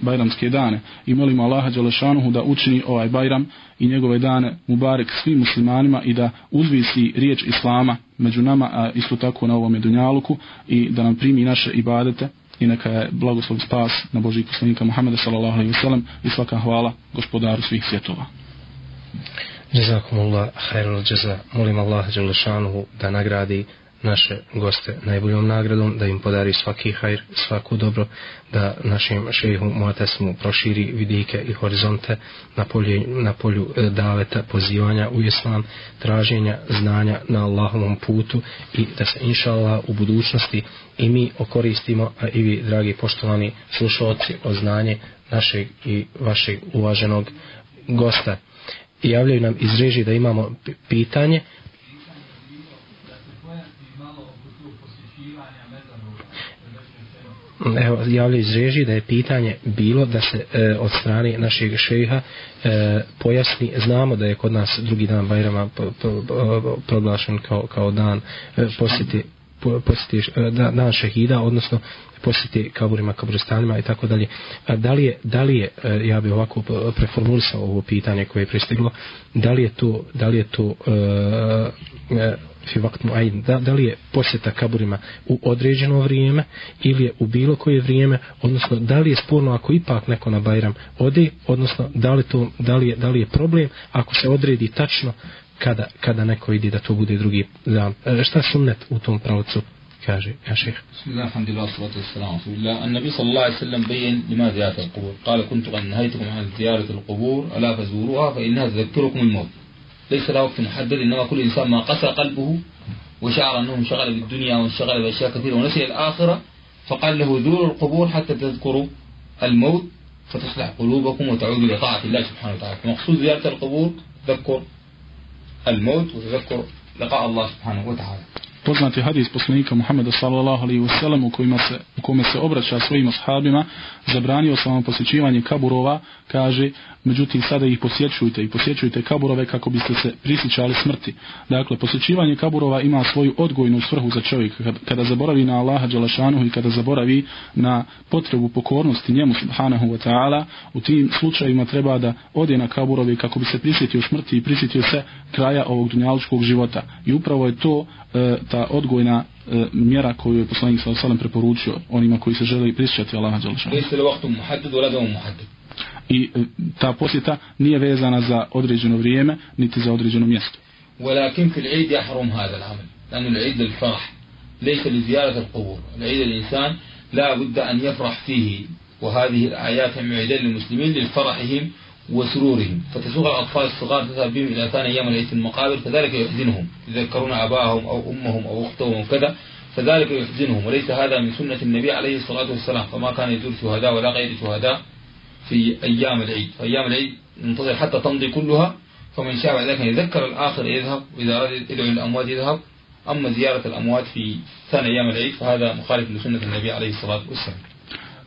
Speaker 6: bajramske dane. I molimo Allaha Đalešanuhu da učini ovaj bajram i njegove dane Mubarek svim muslimanima i da uzvisi riječ Islama među nama, a isto tako na ovom Dunjaluku i da nam primi naše ibadete i neka je blagoslov spas na Božih poslanika Muhammeda sallallahu alaihi wa sallam i svaka hvala gospodaru svih svjetova.
Speaker 1: Jazakumullah hajrul jaza. Molim Allah Đelešanuhu da nagradi naše goste najboljom nagradom, da im podari svaki hajr, svaku dobro, da našem šehu Muatesmu proširi vidike i horizonte na, polje, na polju e, daveta, pozivanja u islam, traženja znanja na Allahovom putu i da se inša Allah u budućnosti i mi okoristimo, a i vi, dragi poštovani slušalci, o znanje našeg i vašeg uvaženog gosta i javljaju nam iz režije da imamo pitanje. Evo, javljaju iz režije da je pitanje bilo da se e, od strane našeg šeha e, pojasni, znamo da je kod nas drugi dan Bajrama proglašen kao, kao dan e, posjeti posjeti eh, da, dan šehida, odnosno posjeti kaburima, kaburistanima i tako dalje. Da li je, da li je eh, ja bih ovako preformulisao ovo pitanje koje je pristiglo, da li je to, da li je to uh, eh, da, da li je posjeta kaburima u određeno vrijeme ili je u bilo koje vrijeme, odnosno da li je sporno ako ipak neko na Bajram ode, odnosno da li, to, da li, je, da li je problem ako se odredi tačno kada, kada neko ide da to bude drugi dan. E, šta sunnet u tom pravcu kaže, ja شيخ
Speaker 5: بسم الله الحمد لله والصلاة والسلام على رسول الله النبي صلى الله عليه وسلم بين لما زيارة القبور قال كنت قد نهيتكم عن زيارة القبور ألا فزوروها فإنها تذكركم الموت ليس له وقت محدد إنما كل إنسان ما قسى قلبه وشعر أنه انشغل بالدنيا وانشغل بأشياء كثيرة ونسي الآخرة فقال له زوروا القبور حتى تذكروا الموت فتصلح قلوبكم وتعودوا إلى طاعة الله سبحانه وتعالى مقصود زيارة القبور تذكر الموت وتذكر لقاء الله سبحانه وتعالى.
Speaker 6: Poznati hadis poslanika Muhammeda sallallahu alaihi wasallam u, kojima se, u kome se obraća svojim ashabima, zabranio sam vam posjećivanje kaburova, kaže, međutim sada ih posjećujte i posjećujte kaburove kako biste se prisjećali smrti. Dakle, posjećivanje kaburova ima svoju odgojnu svrhu za čovjek. Kada zaboravi na Allaha Đalašanuhu i kada zaboravi na potrebu pokornosti njemu subhanahu wa ta'ala, u tim slučajima treba da ode na kaburove kako bi se prisjetio smrti i prisjetio se kraja ovog dunjalučkog života. I upravo je to e, ta odgojna e, mjera koju je poslanik sallallahu alejhi preporučio onima koji se žele prisjećati Allaha dželle I e, ta posjeta nije vezana za određeno vrijeme niti za određeno mjesto.
Speaker 5: ولكن في العيد يحرم هذا العمل لأن العيد للفرح ليس لزيارة القبور العيد الإنسان لا بد أن يفرح فيه وهذه الآيات معدة للمسلمين للفرحهم وسرورهم. فتسوق الأطفال الصغار تذهب بهم إلى ثاني أيام العيد في المقابر فذلك يحزنهم. يذكرون أباهم أو أمهم أو أختهم وكذا فذلك يحزنهم. وليس هذا من سنة النبي عليه الصلاة والسلام. فما كان يزور شهداء ولا غير شهداء في أيام العيد. فأيام العيد ننتظر حتى تمضي كلها. فمن شاء بعد ذلك يذكر الآخر يذهب وإذا أراد يدعو الأموات يذهب. أما زيارة الأموات في ثاني أيام العيد فهذا مخالف لسنة النبي عليه الصلاة والسلام.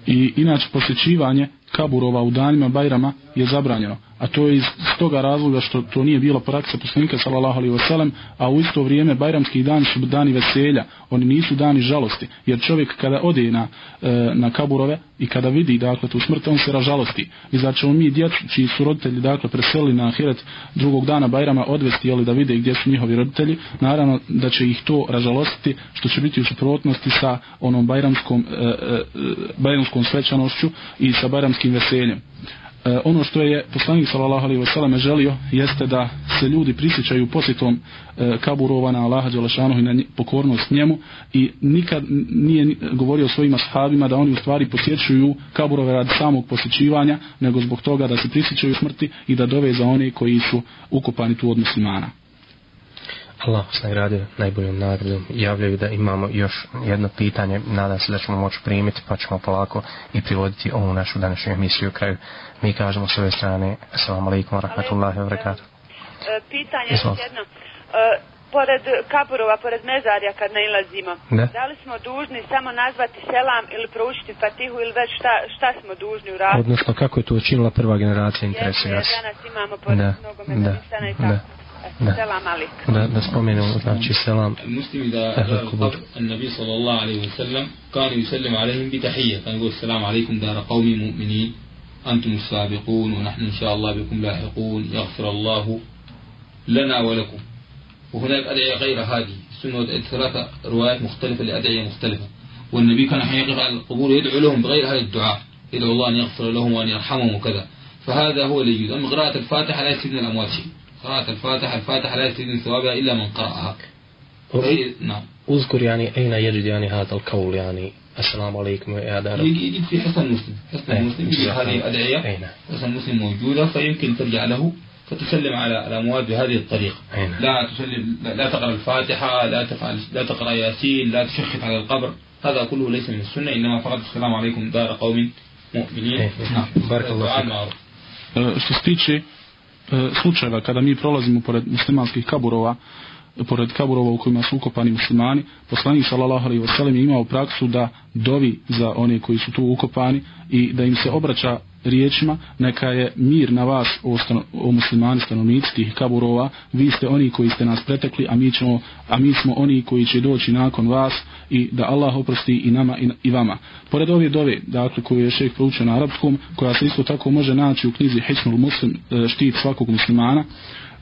Speaker 6: I inače posjećivanje kaburova u danima Bajrama je zabranjeno. A to je iz toga razloga što to nije bila praksa poslanika sallallahu alaihi wasallam, a u isto vrijeme bajramski dan su dani veselja. Oni nisu dani žalosti. Jer čovjek kada ode na e, na kaburove i kada vidi dakle tu smrt on se ražalosti. I znači mi djecu čiji su roditelji dakle preselili na ahiret drugog dana Bajrama odvesti jeli da vide gdje su njihovi roditelji? Naravno da će ih to ražalostiti što će biti u suprotnosti sa onom bajramskom e, e, e bajramskom svečanošću i sa bajramskim veseljem. E, ono što je poslanik sallallahu alejhi ve sellem želio jeste da se ljudi prisjećaju posjetom e, kaburova na Allaha dželešanu i na pokornost njemu i nikad nije govorio svojim ashabima da oni u stvari posjećuju kaburove radi samog posjećivanja nego zbog toga da se prisjećaju smrti i da dove za one koji su ukopani tu od muslimana.
Speaker 1: Allah vas nagradio najboljom nagradom. Javljaju da imamo još jedno pitanje. Nadam se da ćemo moći primiti pa ćemo polako i privoditi ovu našu današnju emisiju u kraju. Mi kažemo s ove strane Assalamu alaikum wa rahmatullahi wa barakatuh.
Speaker 16: E, pitanje je jedno. E, pored kaburova, pored mezarja kad nailazimo, da. da li smo dužni samo nazvati selam ili proučiti fatihu ili već šta, šta smo dužni uraditi?
Speaker 1: Odnosno kako je to učinila prva generacija interesira
Speaker 16: se. Danas imamo pored mnogo mezanisana i tako. Da.
Speaker 1: Da. Selam alik. Da, da spomenemo, znači selam.
Speaker 5: المسلم إذا دار القبر النبي صلى الله عليه وسلم كان يسلم عليهم بتحية كان يقول السلام عليكم دار قوم مؤمنين أنتم السابقون ونحن إن شاء الله بكم لاحقون يغفر الله لنا ولكم وهناك أدعية غير هذه السنة ثلاثة روايات مختلفة لأدعية مختلفة والنبي كان حين يقف على القبور يدعو لهم بغير هذا الدعاء يدعو الله أن يغفر لهم وأن يرحمهم وكذا فهذا هو اللي يجوز أما قراءة الفاتحة لا يستدن الأموات شيء قراءة الفاتحة الفاتحة لا يستدن ثوابها إلا من قرأها.
Speaker 1: نعم. أذكر يعني أين يجد يعني هذا القول يعني. السلام عليكم يا دار
Speaker 5: يجد في حسن مسلم. حسن مسلم يجد هذه الأدعية. حسن مسلم موجودة فيمكن ترجع له فتسلم على الأموات بهذه الطريقة. لا تسلم لا تقرأ الفاتحة لا تفعل لا تقرأ ياسين لا تشخص على القبر. هذا كله ليس من السنة إنما فقط السلام عليكم دار قوم مؤمنين.
Speaker 1: نعم. بارك الله فيك.
Speaker 6: što se tiče E, slučajeva kada mi prolazimo pored muslimanskih kaburova pored kaburova u kojima su ukopani muslimani, poslanik sallallahu alejhi ve sellem je imao praksu da dovi za one koji su tu ukopani i da im se obraća riječima neka je mir na vas o, stano, o muslimani stanovnici tih kaburova. Vi ste oni koji ste nas pretekli a mi, ćemo, a mi smo oni koji će doći nakon vas i da Allah oprosti i nama i, i vama. Pored ove dove dakle koju je šeh proučio na arapskom koja se isto tako može naći u knjizi Hečnul Muslim e, štit svakog muslimana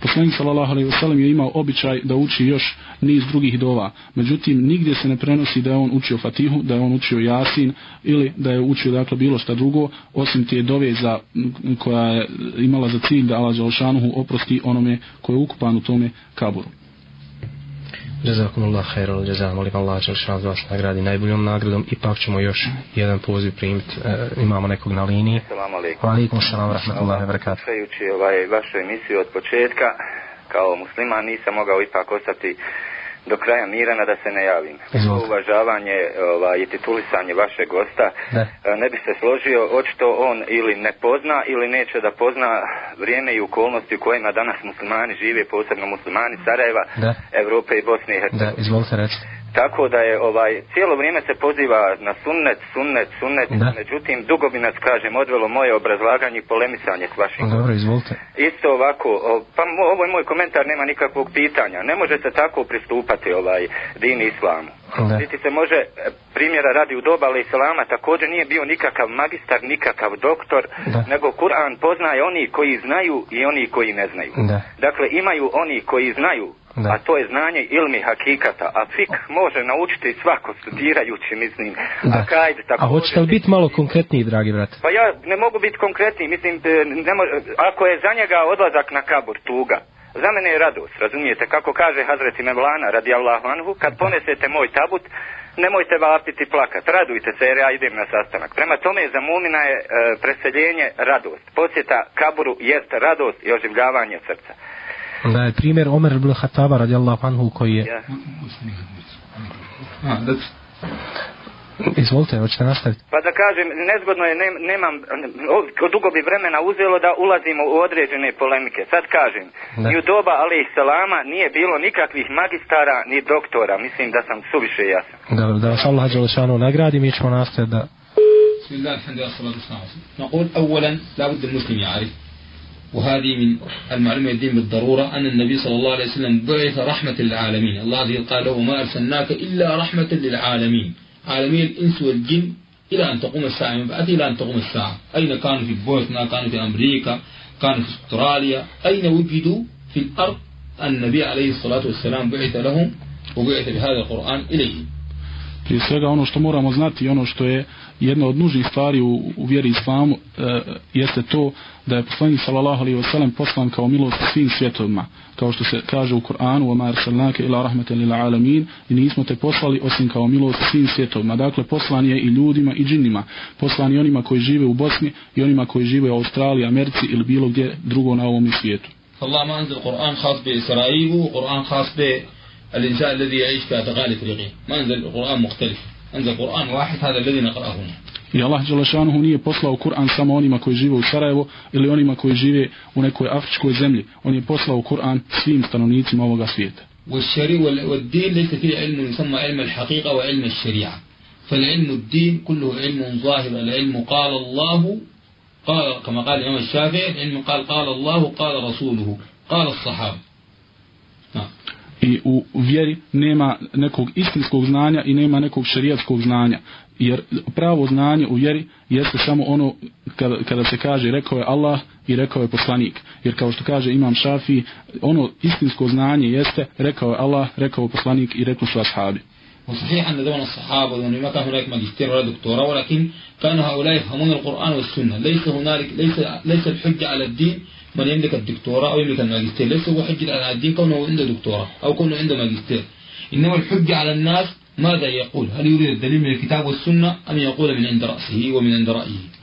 Speaker 6: Poslanik sallallahu alejhi ve sellem je imao običaj da uči još niz drugih dova. Međutim nigdje se ne prenosi da je on učio Fatihu, da je on učio Jasin ili da je učio dakle bilo šta drugo osim te dove za koja je imala za cilj da Allah dželle oprosti onome ko je ukupan u tome kaburu.
Speaker 1: Jazakum Allah khairan jazaa molim Allah će što vas nagradi najboljom nagradom. Ipak ćemo još jedan poziv primiti e, imamo nekog na liniji.
Speaker 17: Selam alejkum
Speaker 1: Wa alejkum selam rahmetullahi ve berekatuh
Speaker 17: Slušajući ovaj vašu emisiju od početka kao musliman nisam mogao ipak ostati do kraja Mirana da se ne javim.
Speaker 1: Izvolite.
Speaker 17: Uvažavanje ovaj, i titulisanje vašeg gosta
Speaker 1: Da.
Speaker 17: e, ne bi se složio, očito on ili ne pozna ili neće da pozna vrijeme i okolnosti u kojima danas muslimani žive, posebno muslimani Sarajeva,
Speaker 1: Da.
Speaker 17: Evrope i Bosne i
Speaker 1: Da,
Speaker 17: Hercegovine.
Speaker 1: izvolite recite.
Speaker 17: Tako da je ovaj cijelo vrijeme se poziva na sunnet, sunnet, sunnet,
Speaker 1: Da.
Speaker 17: međutim dugo bi nas kažem odvelo moje obrazlaganje i polemisanje s vašim.
Speaker 1: Dobro, izvolite.
Speaker 17: Isto ovako, o, pa mo, ovo je moj komentar, nema nikakvog pitanja. Ne može se tako pristupati ovaj din islamu.
Speaker 1: Da.
Speaker 17: Niti se može, e, primjera radi u doba ali islama, također nije bio nikakav magistar, nikakav doktor,
Speaker 1: Da.
Speaker 17: nego Kur'an poznaje oni koji znaju i oni koji ne znaju.
Speaker 1: Da.
Speaker 17: Dakle, imaju oni koji znaju,
Speaker 1: Da.
Speaker 17: a to je znanje ilmi hakikata, a fik može naučiti svako studirajući, mislim,
Speaker 1: Da.
Speaker 17: a kajd
Speaker 1: A
Speaker 17: također.
Speaker 1: hoćete li biti malo konkretniji, dragi brate?
Speaker 17: Pa ja ne mogu biti konkretni, mislim, e, ne mo, ako je za njega odlazak na kabur tuga, za mene je radost, razumijete, kako kaže Hazreti Mevlana radi Allahu anhu, kad ponesete moj tabut, nemojte vapiti plakat, radujte se jer ja idem na sastanak. Prema tome za mumina je e, preseljenje radost, posjeta kaburu jest radost i oživljavanje srca.
Speaker 1: Da je primjer Omer ibn Hataba radijallahu anhu koji je...
Speaker 17: Ja.
Speaker 5: Ah, da,
Speaker 1: Izvolite, hoćete nastaviti?
Speaker 17: Pa da kažem, nezgodno je, nem, nemam, o, dugo bi vremena uzelo da ulazimo u određene polemike. Sad kažem,
Speaker 1: Da.
Speaker 17: ni u doba Ali Salama nije bilo nikakvih magistara ni doktora. Mislim da sam suviše jasan.
Speaker 1: Dobro, da vas Allah Đelešanu nagradi, mi ćemo nastaviti da...
Speaker 5: بسم الله الحمد لله والصلاة والسلام على رسول الله. نقول أولا لابد المسلم يعرف وهذه من المعلومة الدين بالضرورة أن النبي صلى الله عليه وسلم بعث رحمة للعالمين. الله عز وجل قال له ما أرسلناك إلا رحمة للعالمين. عالمي الإنس والجن إلى أن تقوم الساعة من بعد إلى أن تقوم الساعة. أين كانوا في بوسنا كانوا في أمريكا كانوا في أستراليا؟ أين وجدوا في الأرض؟ النبي عليه الصلاة والسلام بعث لهم وبعث بهذا القرآن إليهم.
Speaker 6: prije svega ono što moramo znati i ono što je jedna od nužnih stvari u, u vjeri islamu e, jeste to da je poslanik sallallahu alejhi ve sellem poslan kao milost svim svjetovima. Kao što se kaže u Kur'anu wa marsalnaka ila rahmeten lil alamin i nismo te poslali osim kao milost svim svjetovima. Dakle poslan je i ljudima i džinima. Poslan je onima koji žive u Bosni i onima koji žive u Australiji Americi ili bilo gdje drugo na ovom svijetu.
Speaker 5: Allah manzil Kur'an khas bi Israilu Kur'an khas bi بالإنسان الذي يعيش في أدغال إفريقيا ما أنزل قرآن مختلف. أنزل قرآن واحد هذا الذي نقرأه. هنا
Speaker 6: I Allah Đelešanuhu nije poslao Kur'an samo onima koji žive u Sarajevo ili onima koji žive u nekoj afričkoj zemlji. On je poslao Kur'an svim stanovnicima ovoga svijeta.
Speaker 5: والشريعة وال- والدين ليس فيه علم يسمى علم الحقيقة وعلم الشريعة. فالعلم الدين كله علم ظاهر. العلم قال الله قال كما قال الإمام الشافعي العلم قال قال الله قال رسوله قال الصحابة.
Speaker 6: I u vjeri nema nekog istinskog znanja i nema nekog šerijatskog znanja. Jer pravo znanje u vjeri jeste samo ono kada, kada se kaže rekao je Allah i rekao je poslanik. Jer kao što kaže Imam Šafi, ono istinsko znanje jeste rekao je Allah, rekao je poslanik i rekli su ashabi.
Speaker 5: وصحيح أن دون الصحابة وأن ما كان هناك ماجستير ولا دكتوراه ولكن كان هؤلاء يفهمون القرآن والسنة ليس هنالك ليس ليس الحجة على الدين من يملك الدكتوراه أو يملك الماجستير؟ ليس هو حجة على الدين كونه عنده دكتوراه أو كونه عنده ماجستير. إنما الحجة على الناس ماذا يقول؟ هل يريد الدليل من الكتاب والسنة أم يقول من عند رأسه ومن عند رأيه؟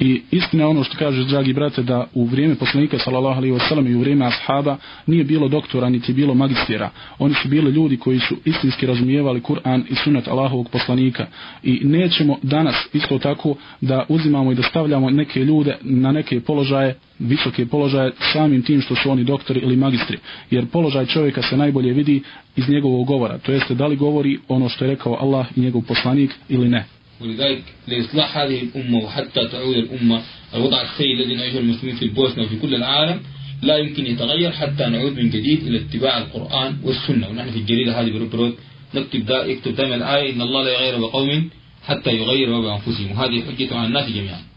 Speaker 6: I istina ono što kažeš, dragi brate, da u vrijeme poslanika, sallallahu alaihi wasallam, i u vrijeme ashaba, nije bilo doktora, niti bilo magistera. Oni su bili ljudi koji su istinski razumijevali Kur'an i sunat Allahovog poslanika. I nećemo danas isto tako da uzimamo i da stavljamo neke ljude na neke položaje, visoke položaje, samim tim što su oni doktori ili magistri. Jer položaj čovjeka se najbolje vidi iz njegovog govora. To jeste da li govori ono što je rekao Allah i njegov poslanik ili ne.
Speaker 5: ولذلك لإصلاح هذه الأمة وحتى تعود الأمة الوضع السيء الذي نعيشه المسلمين في البوسنة وفي كل العالم لا يمكن يتغير حتى نعود من جديد إلى اتباع القرآن والسنة. ونحن في الجريدة هذه برود نكتب دا يكتب دائما الآية إن الله لا يغير بقوم حتى يغير ما بأنفسهم وهذه حجة على الناس جميعا.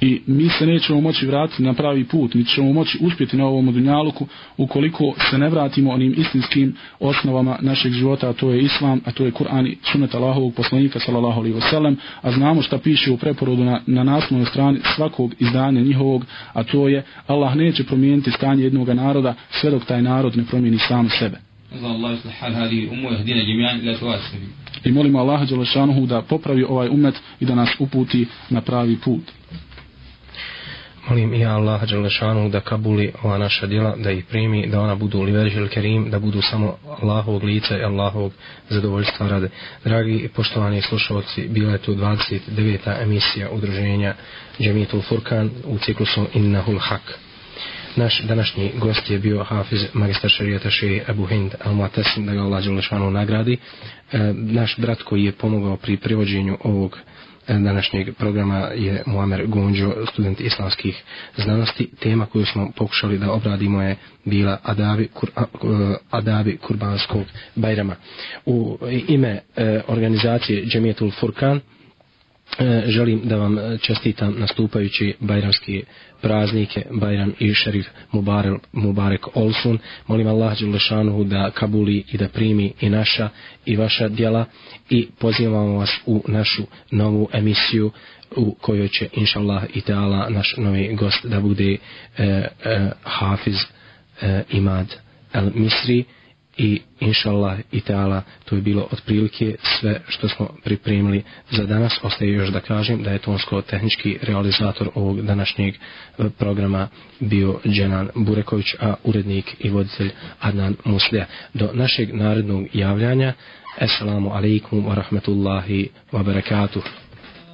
Speaker 6: i mi se nećemo moći vratiti na pravi put, mi ćemo moći uspjeti na ovom dunjaluku ukoliko se ne vratimo onim istinskim osnovama našeg života, a to je Islam, a to je Kur'an i sunet Allahovog poslanika, sallallahu alaihi wasallam, a znamo šta piše u preporodu na, na naslovnoj strani svakog izdanja njihovog, a to je Allah neće promijeniti stanje jednog naroda sve dok taj narod ne promijeni sam sebe. I molimo Allaha Đelešanuhu da popravi ovaj umet i da nas uputi na pravi put.
Speaker 1: Molim i Allah Đelešanu da kabuli ova naša djela, da ih primi, da ona budu liveržil kerim, da budu samo Allahovog lica i Allahovog zadovoljstva rade. Dragi i poštovani slušalci, bila je tu 29. emisija udruženja Džemitul Furkan u ciklusu Innahul Hak. Naš današnji gost je bio Hafiz magistar šarijata Šeji Abu Hind al-Muatesim, da ga Allah Đelešanu nagradi. E, naš brat koji je pomogao pri privođenju ovog današnjeg programa je Muamer Gonđo, student islamskih znanosti. Tema koju smo pokušali da obradimo je bila Adabi, kur, e, Adabi Kurbanskog Bajrama. U e, ime e, organizacije Džemijetul Furkan E, želim da vam čestitam nastupajući bajramski praznike Bajram i Šerif Mubarek, Mubarek Olsun. Molim Allah Đelešanuhu da kabuli i da primi i naša i vaša djela i pozivamo vas u našu novu emisiju u kojoj će inša Allah i teala naš novi gost da bude e, e, Hafiz e, Imad El Misri i inšallah i teala to je bilo otprilike sve što smo pripremili za danas. Ostaje još da kažem da je tonsko tehnički realizator ovog današnjeg e, programa bio Dženan Bureković a urednik i voditelj Adnan Muslija. Do našeg narednog javljanja Assalamu alaikum wa rahmatullahi wa barakatuh.